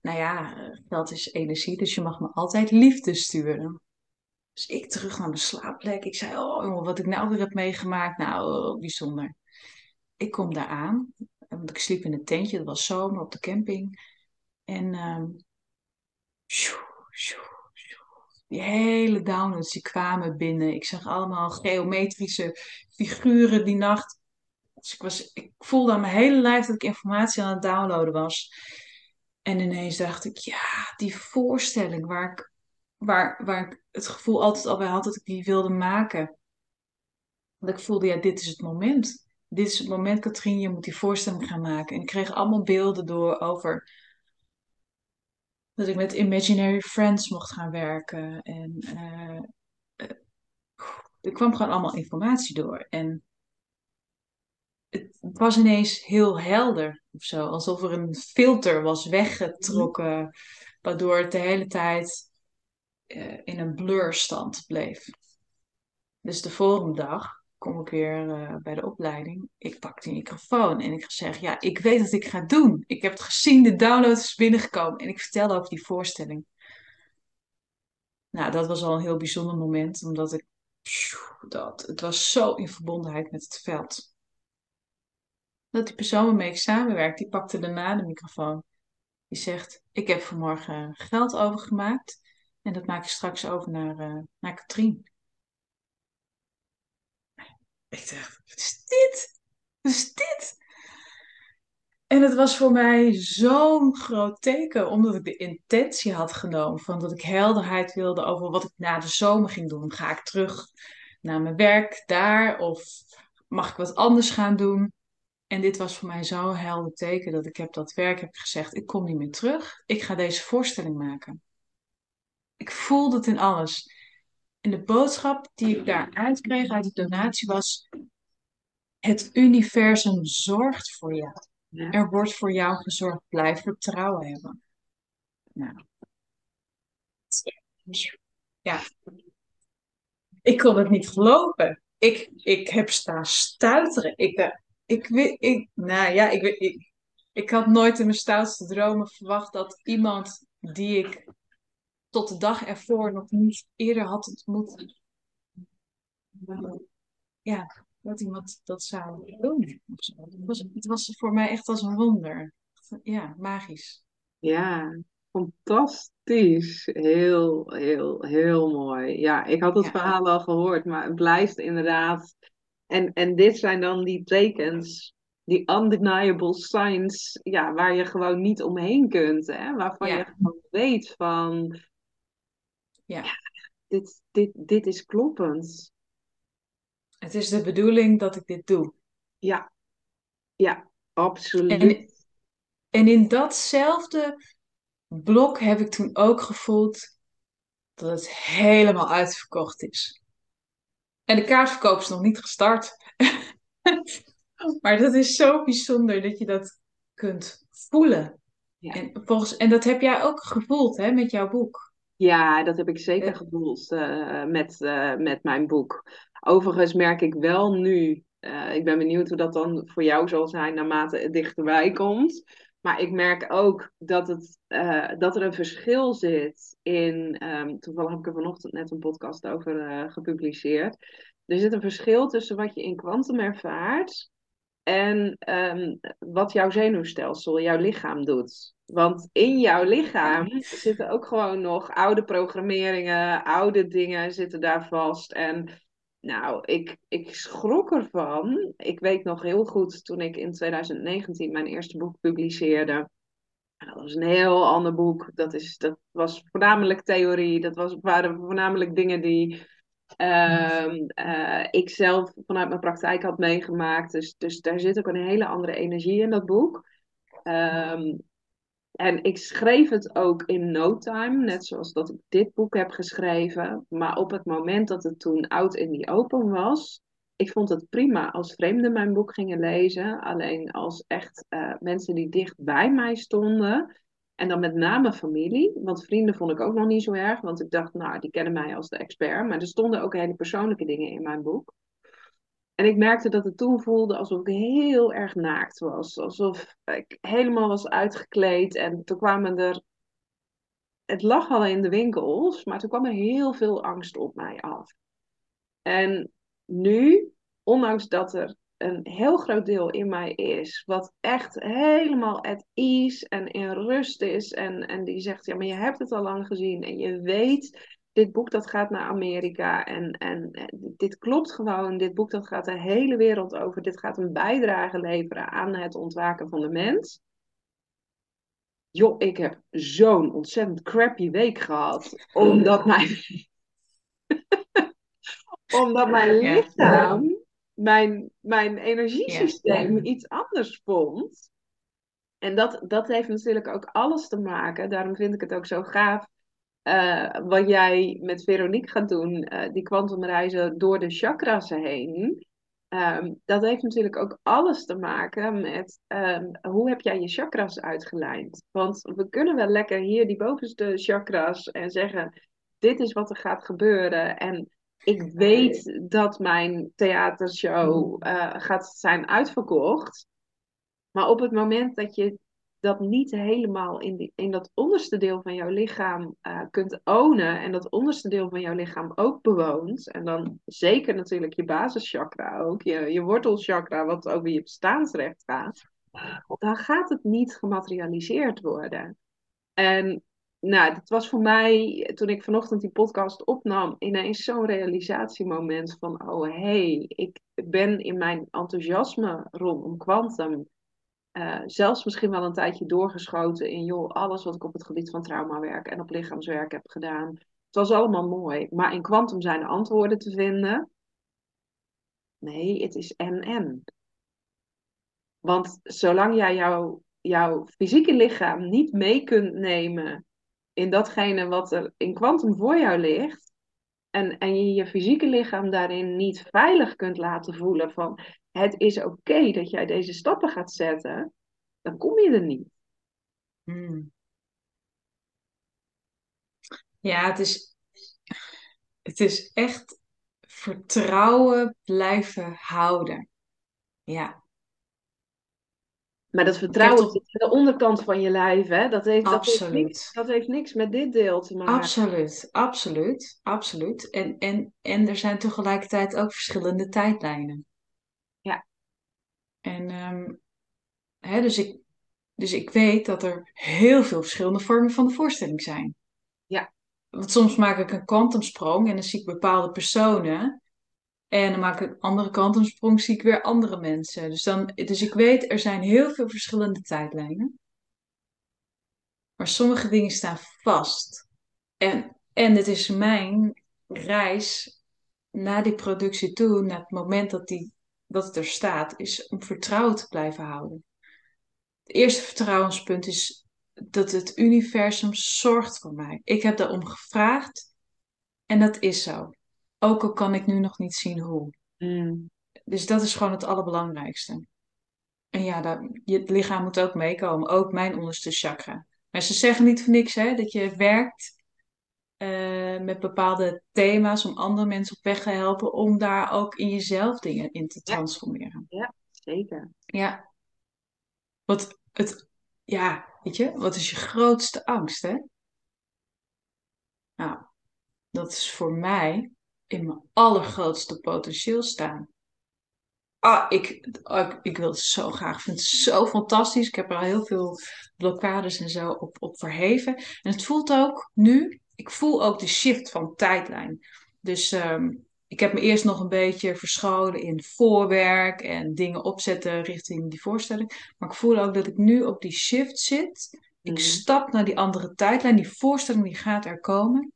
Nou ja, geld is energie, dus je mag me altijd liefde sturen. Dus ik terug naar mijn slaapplek. Ik zei, oh jongen, wat ik nou weer heb meegemaakt. Nou, oh, bijzonder. Ik kom daar aan, want ik sliep in een tentje. Het was zomer op de camping. En ehm, sjoe, sjoe, sjoe. Die hele downloads die kwamen binnen. Ik zag allemaal geometrische figuren die nacht. Dus ik, was, ik voelde aan mijn hele lijf dat ik informatie aan het downloaden was. En ineens dacht ik, ja, die voorstelling waar ik, waar, waar ik het gevoel altijd al bij had dat ik die wilde maken. Want ik voelde, ja, dit is het moment. Dit is het moment, Katrien, je moet die voorstelling gaan maken. En ik kreeg allemaal beelden door over dat ik met Imaginary Friends mocht gaan werken. En eh, eh, er kwam gewoon allemaal informatie door. En het was ineens heel helder of zo. Alsof er een filter was weggetrokken, waardoor het de hele tijd eh, in een blurstand bleef. Dus de volgende dag kom ik weer eh, bij de opleiding. Ik pak die microfoon en ik zeg, ja, ik weet wat ik ga doen. Ik heb het gezien, de download is binnengekomen en ik vertel over die voorstelling. Nou, dat was al een heel bijzonder moment, omdat ik, dat, het was zo in verbondenheid met het veld. Dat die persoon waarmee ik samenwerk, die pakte daarna de microfoon. Die zegt, ik heb vanmorgen geld overgemaakt en dat maak ik straks over naar, uh, naar Katrien. Ik dacht, wat is dit? Wat is dit? En het was voor mij zo'n groot teken, omdat ik de intentie had genomen van dat ik helderheid wilde over wat ik na de zomer ging doen. Ga ik terug naar mijn werk daar of mag ik wat anders gaan doen? En dit was voor mij zo'n helder teken dat ik heb dat werk heb gezegd, ik kom niet meer terug. Ik ga deze voorstelling maken. Ik voelde het in alles. En de boodschap die ik daar uitkreeg uit de donatie was: Het universum zorgt voor jou. Er wordt voor jou gezorgd. Blijf vertrouwen hebben. Nou. Ja. Ik kon het niet geloven. Ik, ik heb staan stuiteren. Ik, eh, ik, ik, ik, nou ja, ik, ik, ik had nooit in mijn stoutste dromen verwacht dat iemand die ik tot de dag ervoor nog niet eerder had ontmoet. Ja, dat iemand dat zou doen. Het was, het was voor mij echt als een wonder. Ja, magisch. Ja, fantastisch. Heel, heel, heel mooi. Ja, ik had het verhaal al gehoord, maar het blijft inderdaad. En, en dit zijn dan die tekens, die undeniable signs, ja, waar je gewoon niet omheen kunt. Hè? Waarvan je gewoon weet van, ja. dit, dit, dit is kloppend. Het is de bedoeling dat ik dit doe. Ja, ja, absoluut. En, en in datzelfde blok heb ik toen ook gevoeld dat het helemaal uitverkocht is. En de kaartverkoop is nog niet gestart. maar dat is zo bijzonder dat je dat kunt voelen. Ja. En, volgens, en dat heb jij ook gevoeld hè, met jouw boek. Ja, dat heb ik zeker gevoeld uh, met, uh, met mijn boek. Overigens merk ik wel nu, uh, ik ben benieuwd hoe dat dan voor jou zal zijn naarmate het dichterbij komt. Maar ik merk ook dat, het, dat er een verschil zit in. Um, toevallig heb ik er vanochtend net een podcast over gepubliceerd. Er zit een verschil tussen wat je in kwantum ervaart en um, wat jouw zenuwstelsel, jouw lichaam doet. Want in jouw lichaam zitten ook gewoon nog oude programmeringen, oude dingen zitten daar vast. En nou, ik, ik schrok ervan. Ik weet nog heel goed toen ik in 2019 mijn eerste boek publiceerde. Dat was een heel ander boek. Dat, is, dat was voornamelijk theorie. Dat was, waren voornamelijk dingen die um, uh, ik zelf vanuit mijn praktijk had meegemaakt. Dus, dus daar zit ook een hele andere energie in dat boek. Um, en ik schreef het ook in no time, net zoals dat ik dit boek heb geschreven. Maar op het moment dat het toen out in the open was, ik vond het prima als vreemden mijn boek gingen lezen. Alleen als echt uh, mensen die dicht bij mij stonden. En dan met name familie, want vrienden vond ik ook nog niet zo erg. Want ik dacht, nou, die kennen mij als de expert. Maar er stonden ook hele persoonlijke dingen in mijn boek. En ik merkte dat het toen voelde alsof ik heel erg naakt was. Alsof ik helemaal was uitgekleed. En toen kwamen er. Het lag al in de winkels, maar toen kwam er heel veel angst op mij af. En nu, ondanks dat er een heel groot deel in mij is, wat echt helemaal at ease en in rust is. En, en die zegt, ja, maar je hebt het al lang gezien en je weet dit boek dat gaat naar Amerika en, en, dit klopt gewoon. Dit boek dat gaat de hele wereld over. Dit gaat een bijdrage leveren aan het ontwaken van de mens. Joh, ik heb zo'n ontzettend crappy week gehad. Omdat mijn, omdat mijn lichaam, mijn, mijn energiesysteem iets anders vond. En dat, dat heeft natuurlijk ook alles te maken. Daarom vind ik het ook zo gaaf uh, wat jij met Veronique gaat doen, uh, die kwantumreizen door de chakras heen. Um, dat heeft natuurlijk ook alles te maken met um, hoe heb jij je chakras uitgelijnd. Want we kunnen wel lekker hier die bovenste chakras en zeggen: dit is wat er gaat gebeuren. En ik weet dat mijn theatershow uh, gaat zijn uitverkocht. Maar op het moment dat je dat niet helemaal in, die, in dat onderste deel van jouw lichaam uh, kunt ownen en dat onderste deel van jouw lichaam ook bewoont, en dan zeker natuurlijk je basischakra ook, je, je wortelchakra, wat over je bestaansrecht gaat, dan gaat het niet gematerialiseerd worden. En nou, dat was voor mij, toen ik vanochtend die podcast opnam, ineens zo'n realisatiemoment van, oh hé, hey, ik ben in mijn enthousiasme rondom kwantum uh, zelfs misschien wel een tijdje doorgeschoten in, joh, alles wat ik op het gebied van traumawerk en op lichaamswerk heb gedaan. Het was allemaal mooi, maar in kwantum zijn de antwoorden te vinden. Nee, het is en-en. Want zolang jij jouw fysieke lichaam niet mee kunt nemen in datgene wat er in kwantum voor jou ligt, en, en je je fysieke lichaam daarin niet veilig kunt laten voelen van het is oké dat jij deze stappen gaat zetten, dan kom je er niet. Hmm. Ja, het is, het is echt vertrouwen blijven houden. Ja. Maar dat vertrouwen zit aan de onderkant van je lijf, hè? Dat heeft, dat heeft, niks, dat heeft niks met dit deel te maken. Absoluut, absoluut, absoluut. En, en, en er zijn tegelijkertijd ook verschillende tijdlijnen. Ja. En um, hè, dus, ik, dus ik weet dat er heel veel verschillende vormen van de voorstelling zijn. Ja. Want soms maak ik een kwantumsprong en dan zie ik bepaalde personen. En dan maak ik een andere kwantumsprong, zie ik weer andere mensen. Dus, dan, dus ik weet, er zijn heel veel verschillende tijdlijnen. Maar sommige dingen staan vast. En, en het is mijn reis naar die productie toe, naar het moment dat, die, dat het er staat, is om vertrouwen te blijven houden. Het eerste vertrouwenspunt is dat het universum zorgt voor mij. Ik heb daarom gevraagd en dat is zo. Ook al kan ik nu nog niet zien hoe. Mm. Dus dat is gewoon het allerbelangrijkste. En ja, dat, je het lichaam moet ook meekomen. Ook mijn onderste chakra. Maar ze zeggen niet voor niks hè, dat je werkt uh, met bepaalde thema's om andere mensen op weg te helpen. Om daar ook in jezelf dingen in te transformeren. Ja, zeker. Ja. Wat het, ja, weet je, wat is je grootste angst hè? Nou, dat is voor mij in mijn allergrootste potentieel staan. Ah, ik, oh, ik, ik wil het zo graag. Ik vind het zo fantastisch. Ik heb er al heel veel blokkades en zo op, op verheven. En het voelt ook nu, ik voel ook de shift van tijdlijn. Dus um, ik heb me eerst nog een beetje verscholen in voorwerk en dingen opzetten richting die voorstelling. Maar ik voel ook dat ik nu op die shift zit. Ik mm. stap naar die andere tijdlijn. Die voorstelling die gaat er komen.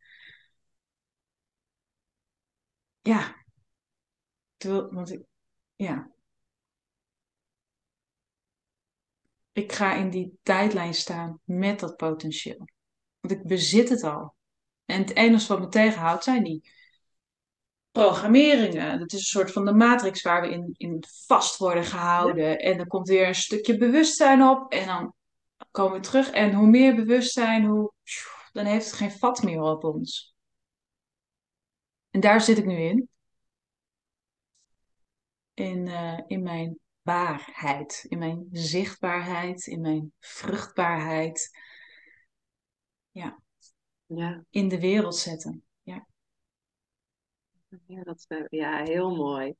Ja. Terwijl, want ik, ja. Ik ga in die tijdlijn staan met dat potentieel. Want ik bezit het al. En het enige wat me tegenhoudt zijn die programmeringen. Dat is een soort van de matrix waar we in, in vast worden gehouden. En dan komt weer een stukje bewustzijn op. En dan komen we terug. En hoe meer bewustzijn, hoe, dan heeft het geen vat meer op ons. En daar zit ik nu in in, uh, in mijn baarheid, in mijn zichtbaarheid, in mijn vruchtbaarheid. Ja. ja. In de wereld zetten. Ja. Ja, dat, ja heel mooi.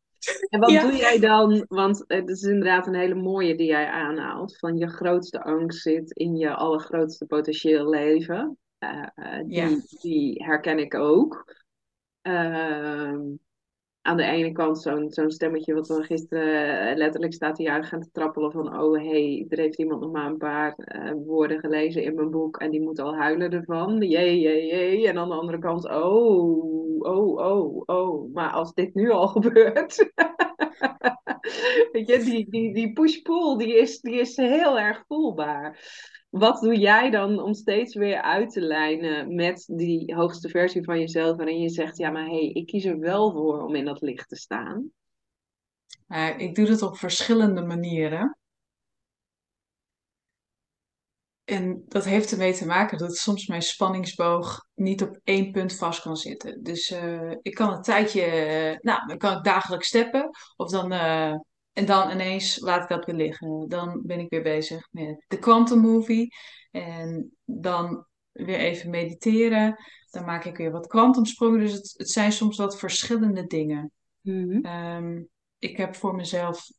En wat doe jij dan? Want het is inderdaad een hele mooie die jij aanhaalt. Van je grootste angst zit in je allergrootste potentieel leven. Uh, uh, die, ja. die herken ik ook. Uh, aan de ene kant zo'n zo'n stemmetje wat we gisteren eh, letterlijk staat uit gaan te trappelen van oh hey, er heeft iemand nog maar een paar uh, woorden gelezen in mijn boek en die moet al huilen ervan. Jee, jee, jee. En aan de andere kant, oh, oh, oh, oh. Maar als dit nu al gebeurt. Weet je, die, die, die push-pull die is, die is heel erg voelbaar. Wat doe jij dan om steeds weer uit te lijnen met die hoogste versie van jezelf, waarin je zegt, ja, maar hé, hey, ik kies er wel voor om in dat licht te staan? ik doe dat op verschillende manieren. en dat heeft ermee te maken dat soms mijn spanningsboog niet op één punt vast kan zitten. Dus eh, ik kan een tijdje, eh, nou, dan kan ik dagelijks steppen. Of dan, eh, en dan ineens laat ik dat weer liggen. Dan ben ik weer bezig met de Quantum Movie. En dan weer even mediteren. Dan maak ik weer wat kwantumsprongen. Dus het, het zijn soms wat verschillende dingen. Mhm. Ehm, ik heb voor mezelf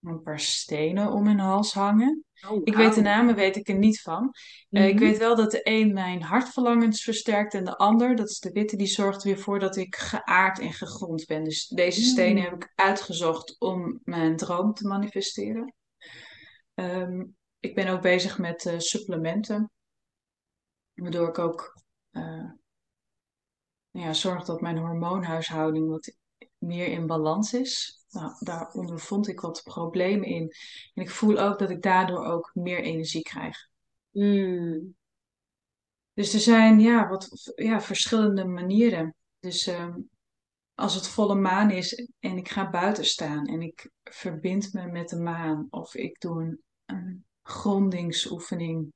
een paar stenen om mijn hals hangen. Oh, Ik weet de namen weet ik er niet van. Eh, ik Mhm. weet wel dat de een mijn hartverlangens versterkt en de ander, dat is de witte, die zorgt weer voor dat ik geaard en gegrond ben. Dus deze stenen heb Mm. ik uitgezocht om mijn droom te manifesteren. Ehm, ik ben ook bezig met eh, supplementen, waardoor ik ook eh, nou ja, zorg dat mijn hormoonhuishouding wat meer in balans is. Nou, daar ondervond ik wat problemen in. En ik voel ook dat ik daardoor ook meer energie krijg. Mm. Dus er zijn ja, wat ja, verschillende manieren. Dus ehm, als het volle maan is en ik ga buiten staan en ik verbind me met de maan of ik doe een, een grondingsoefening,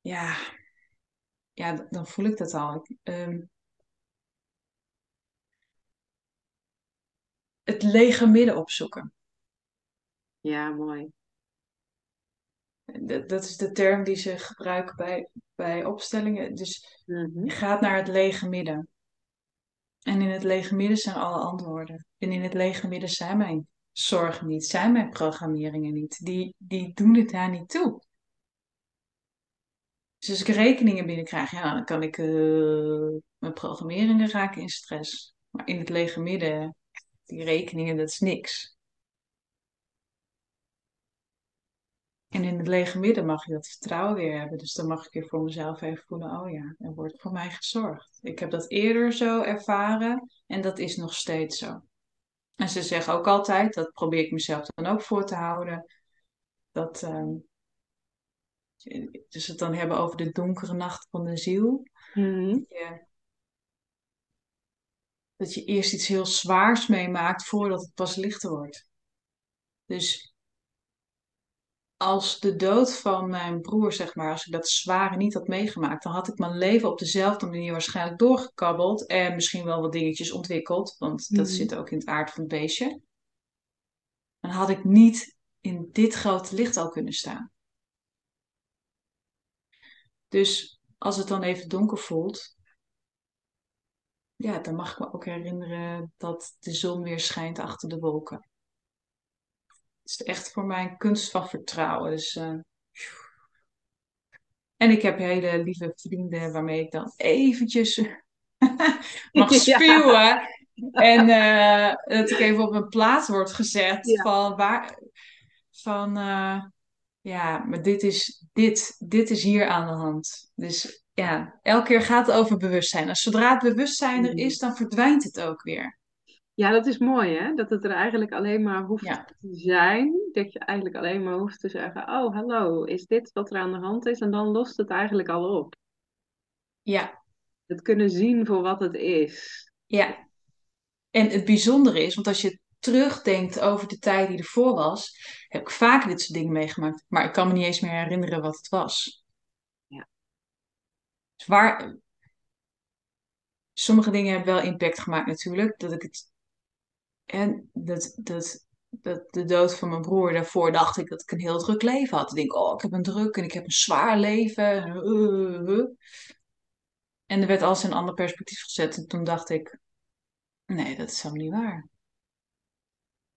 ja, ja, dan voel ik dat al. Ik, ehm, het lege midden opzoeken. Ja, mooi. Dat, dat is de term die ze gebruiken bij, bij opstellingen. Dus je Mhm. gaat naar het lege midden. En in het lege midden zijn alle antwoorden. En in het lege midden zijn mijn zorgen niet, zijn mijn programmeringen niet. Die, die doen het daar niet toe. Dus als ik rekeningen binnenkrijg, ja, dan kan ik eh, mijn programmeringen raken in stress. Maar in het lege midden, die rekeningen, dat is niks. En in het lege midden mag je dat vertrouwen weer hebben. Dus dan mag ik weer voor mezelf even voelen, oh ja, er wordt voor mij gezorgd. Ik heb dat eerder zo ervaren en dat is nog steeds zo. En ze zeggen ook altijd, dat probeer ik mezelf dan ook voor te houden, dat ehm, dus het dan hebben over de donkere nacht van de ziel. Je, dat je eerst iets heel zwaars meemaakt voordat het pas lichter wordt. Dus als de dood van mijn broer, zeg maar, als ik dat zware niet had meegemaakt, dan had ik mijn leven op dezelfde manier waarschijnlijk doorgekabbeld en misschien wel wat dingetjes ontwikkeld, want dat Mhm. zit ook in het aard van het beestje. Dan had ik niet in dit grote licht al kunnen staan. Dus als het dan even donker voelt, ja, dan mag ik me ook herinneren dat de zon weer schijnt achter de wolken. Het is echt voor mij een kunst van vertrouwen. Dus, eh, En ik heb hele lieve vrienden waarmee ik dan eventjes mag Ja, spuwen. En eh, dat ik even op een plaats word gezet ja. van waar. Van eh, ja, maar dit is, dit, dit is hier aan de hand. Dus ja, elke keer gaat het over bewustzijn. En zodra het bewustzijn er Mhm. is, dan verdwijnt het ook weer. Ja, dat is mooi, hè? Dat het er eigenlijk alleen maar hoeft Ja, te zijn. Dat je eigenlijk alleen maar hoeft te zeggen: Oh, hallo, is dit wat er aan de hand is? En dan lost het eigenlijk al op. ja, Het kunnen zien voor wat het is. ja. En het bijzondere is, want als je terugdenkt over de tijd die ervoor was, heb ik vaak dit soort dingen meegemaakt. Maar ik kan me niet eens meer herinneren wat het was. Ja. Dus sommige dingen hebben wel impact gemaakt natuurlijk. Dat ik het, en dat, dat, dat de dood van mijn broer, daarvoor dacht ik dat ik een heel druk leven had. Ik denk, oh, ik heb een druk en ik heb een zwaar leven. En. En er werd alles in een ander perspectief gezet. En toen dacht ik, nee, dat is helemaal niet waar.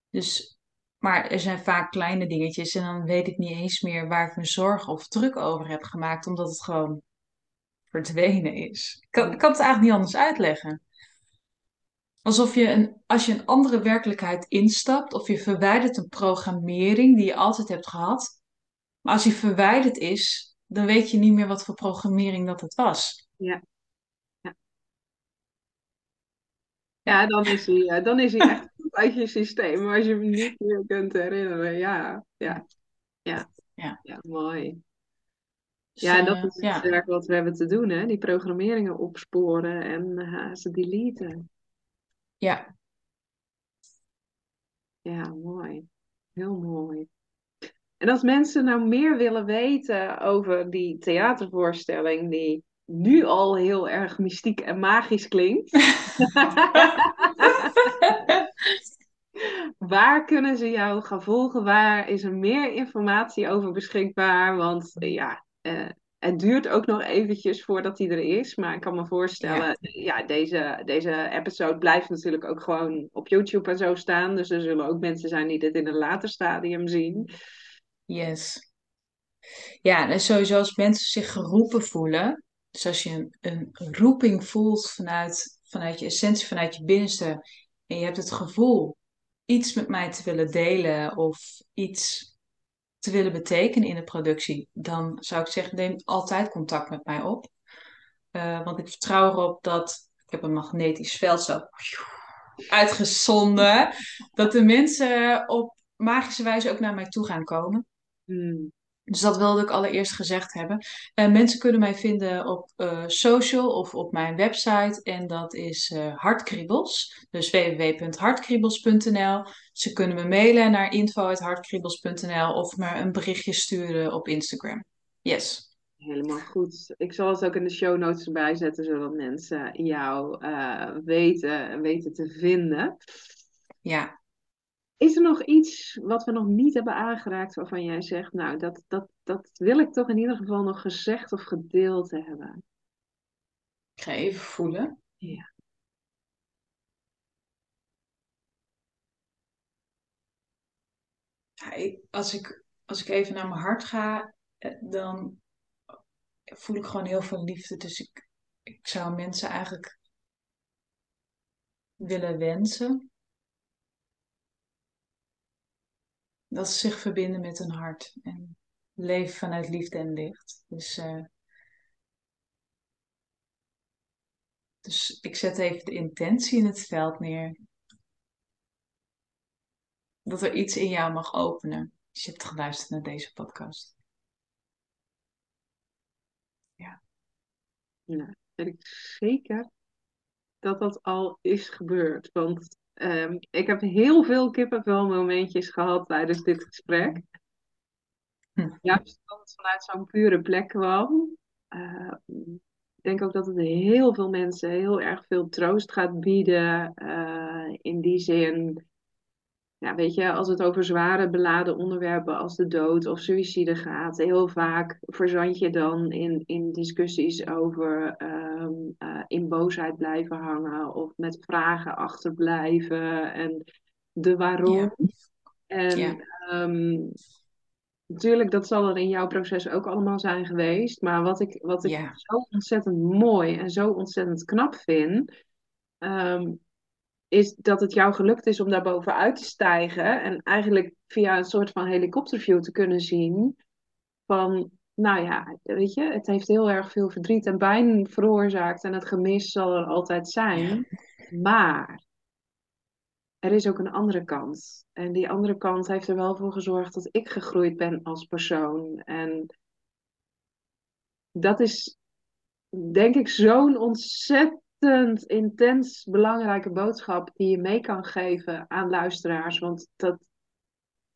Dus, maar er zijn vaak kleine dingetjes en dan weet ik niet eens meer waar ik me zorgen of druk over heb gemaakt, omdat het gewoon verdwenen is. Ik kan, ik kan het eigenlijk niet anders uitleggen. Alsof je een, als je een andere werkelijkheid instapt of je verwijdert een programmering die je altijd hebt gehad, maar als die verwijderd is, dan weet je niet meer wat voor programmering dat het was. Ja, ja. Ja, dan is hij, dan is hij echt uit je systeem. Maar als je hem niet meer kunt herinneren, ja, ja, ja, ja. ja, mooi. Dus Ja, en dat is het werk wat we hebben te doen, hè? Die programmeringen opsporen en eh, ze deleten. ja, Ja, mooi. Heel mooi. En als mensen nou meer willen weten over die theatervoorstelling, die nu al heel erg mystiek en magisch klinkt. Waar kunnen ze jou gaan volgen? Waar is er meer informatie over beschikbaar? Want ja, eh, het duurt ook nog eventjes voordat hij er is. Maar ik kan me voorstellen, ja, deze, deze episode blijft natuurlijk ook gewoon op YouTube en zo staan. Dus er zullen ook mensen zijn die dit in een later stadium zien. Yes. Ja, en sowieso als mensen zich geroepen voelen. Dus als je een, een roeping voelt vanuit, vanuit je essentie, vanuit je binnenste. En je hebt het gevoel iets met mij te willen delen of iets te willen betekenen in de productie, dan zou ik zeggen, neem altijd contact met mij op. Uh, want ik vertrouw erop dat, ik heb een magnetisch veld zo uitgezonden, dat de mensen op magische wijze ook naar mij toe gaan komen. Hmm. Dus dat wilde ik allereerst gezegd hebben. Uh, mensen kunnen mij vinden op uh, social of op mijn website. En dat is uh, Hartkriebels. Dus www.hartkriebels.nl. Ze kunnen me mailen naar info.hartkriebels.nl of me een berichtje sturen op Instagram. Yes. Helemaal goed. Ik zal het ook in de show notes erbij zetten, zodat mensen jou weten, weten te vinden. Ja, is er nog iets wat we nog niet hebben aangeraakt waarvan jij zegt, nou, dat, dat, dat wil ik toch in ieder geval nog gezegd of gedeeld hebben? Ik ga even voelen. Ja. als, ik, als ik even naar mijn hart ga, eh, dan voel ik gewoon heel veel liefde. Dus ik, ik zou mensen eigenlijk willen wensen dat ze zich verbinden met hun hart en leven vanuit liefde en licht. Dus, uh, dus ik zet even de intentie in het veld neer. Dat er iets in jou mag openen als je hebt geluisterd naar deze podcast. Ja. Nou, weet ik zeker dat dat al is gebeurd. Want Um, ik heb heel veel kippenvel momentjes gehad tijdens dit gesprek. Hm. Juist omdat het vanuit zo'n pure plek kwam. Uh, ik denk ook dat het heel veel mensen heel erg veel troost gaat bieden. Uh, in die zin ja, weet je, als het over zware beladen onderwerpen als de dood of suïcide gaat, heel vaak verzand je dan in, in discussies over ehm, eh, in boosheid blijven hangen of met vragen achterblijven en de waarom. En ehm, natuurlijk, dat zal er in jouw proces ook allemaal zijn geweest. Maar wat ik, wat ik zo ontzettend mooi en zo ontzettend knap vind. Ehm, is dat het jou gelukt is om daar bovenuit te stijgen en eigenlijk via een soort van helikopterview te kunnen zien van, nou ja, weet je, het heeft heel erg veel verdriet en pijn veroorzaakt en het gemis zal er altijd zijn, maar er is ook een andere kant. En die andere kant heeft er wel voor gezorgd dat ik gegroeid ben als persoon. En dat is, denk ik, zo'n ontzettend intens belangrijke boodschap die je mee kan geven aan luisteraars. Want dat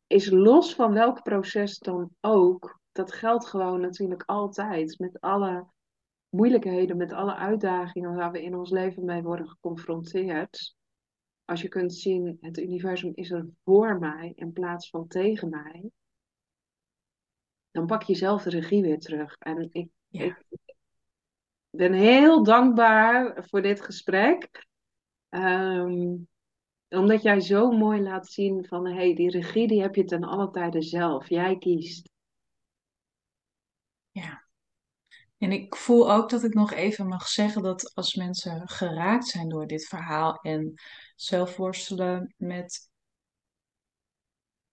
is los van welk proces dan ook. Dat geldt gewoon natuurlijk altijd. Met alle moeilijkheden, met alle uitdagingen waar we in ons leven mee worden geconfronteerd. Als je kunt zien, het universum is er voor mij in plaats van tegen mij. Dan pak je zelf de regie weer terug. En ik, ik ben heel dankbaar voor dit gesprek. Ehm, omdat jij zo mooi laat zien van hé, hey, die regie die heb je ten alle tijde zelf. Jij kiest. Ja. En ik voel ook dat ik nog even mag zeggen dat als mensen geraakt zijn door dit verhaal en zelf worstelen met,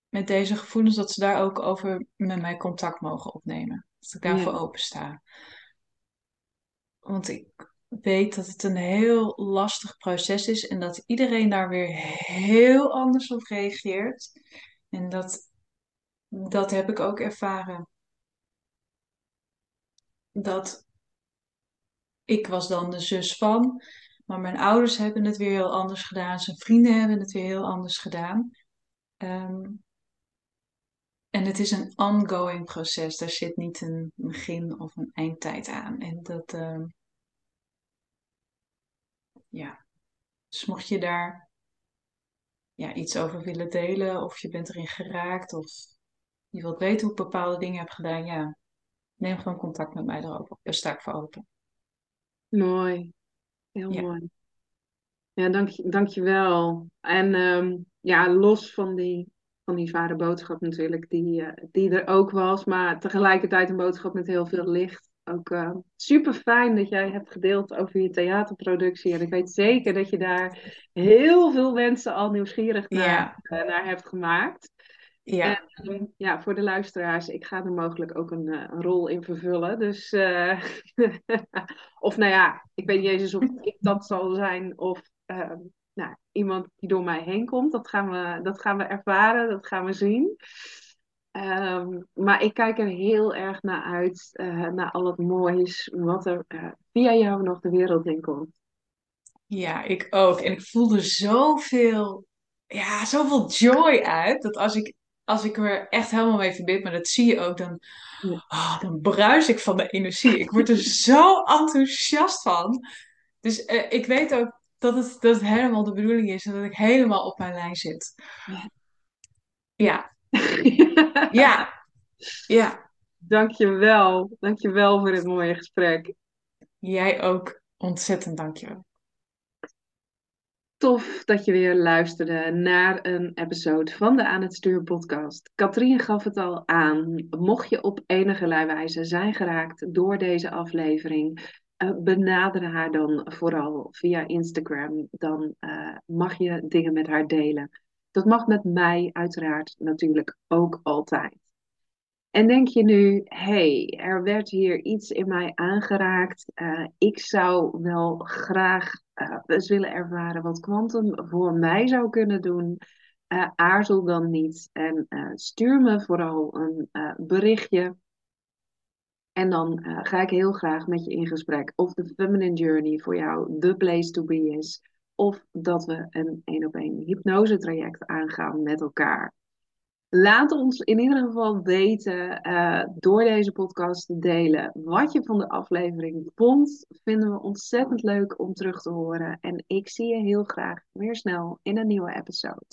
met deze gevoelens, dat ze daar ook over met mij contact mogen opnemen. Dat ik daarvoor ja. open sta. Want ik weet dat het een heel lastig proces is en dat iedereen daar weer heel anders op reageert. En dat, dat heb ik ook ervaren. Dat ik was dan de zus van, maar mijn ouders hebben het weer heel anders gedaan. Zijn vrienden hebben het weer heel anders gedaan. Um, en het is een ongoing proces. Daar zit niet een begin of een eindtijd aan. En dat, ehm, ja. Dus mocht je daar ja, iets over willen delen, of je bent erin geraakt, of je wilt weten hoe ik bepaalde dingen heb gedaan, ja, neem gewoon contact met mij erover. Daar sta ik voor open. Mooi. Heel Ja. mooi. Ja, dank, je- dank je wel. En ehm, ja, los van die, van die zware boodschap natuurlijk, die, eh, die er ook was, maar tegelijkertijd een boodschap met heel veel licht. Ook eh, super fijn dat jij hebt gedeeld over je theaterproductie. En ik weet zeker dat je daar heel veel mensen al nieuwsgierig naar, Ja. eh, naar hebt gemaakt. Ja. En ja, voor de luisteraars, ik ga er mogelijk ook een, een rol in vervullen. Dus, of nou ja, ik weet niet eens of ik dat zal zijn of ehm, nou, iemand die door mij heen komt. Dat gaan we, dat gaan we ervaren, dat gaan we zien. Ehm, maar ik kijk er heel erg naar uit, eh, naar al het moois wat er eh, via jou nog de wereld in komt. Ja, ik ook. En ik voelde zoveel, ja, zoveel joy uit. Dat als ik, als ik er echt helemaal mee verbind, maar dat zie je ook, dan, oh, dan bruis ik van de energie. Ik word er zo enthousiast van. Dus eh, ik weet ook dat het, dat het helemaal de bedoeling is en dat ik helemaal op mijn lijn zit. Ja. Ja, ja, ja. Dankjewel. Dankjewel voor dit mooie gesprek. Jij ook ontzettend dankjewel. Tof dat je weer luisterde naar een episode van de Aan het Stuur podcast. Katrien gaf het al aan. Mocht je op enige wijze zijn geraakt door deze aflevering, benader haar dan vooral via Instagram. Dan uh, mag je dingen met haar delen. Dat mag met mij uiteraard natuurlijk ook altijd. En denk je nu, hey, er werd hier iets in mij aangeraakt. Uh, ik zou wel graag eens willen ervaren wat kwantum voor mij zou kunnen doen. Aarzel dan niet en stuur me vooral een berichtje. En dan ga ik heel graag met je in gesprek of de Feminine Journey voor jou de place to be is. Of dat we een één op één hypnose traject aangaan met elkaar. Laat ons in ieder geval weten uh, door deze podcast te delen wat je van de aflevering vond. Vinden we ontzettend leuk om terug te horen. En ik zie je heel graag weer snel in een nieuwe episode.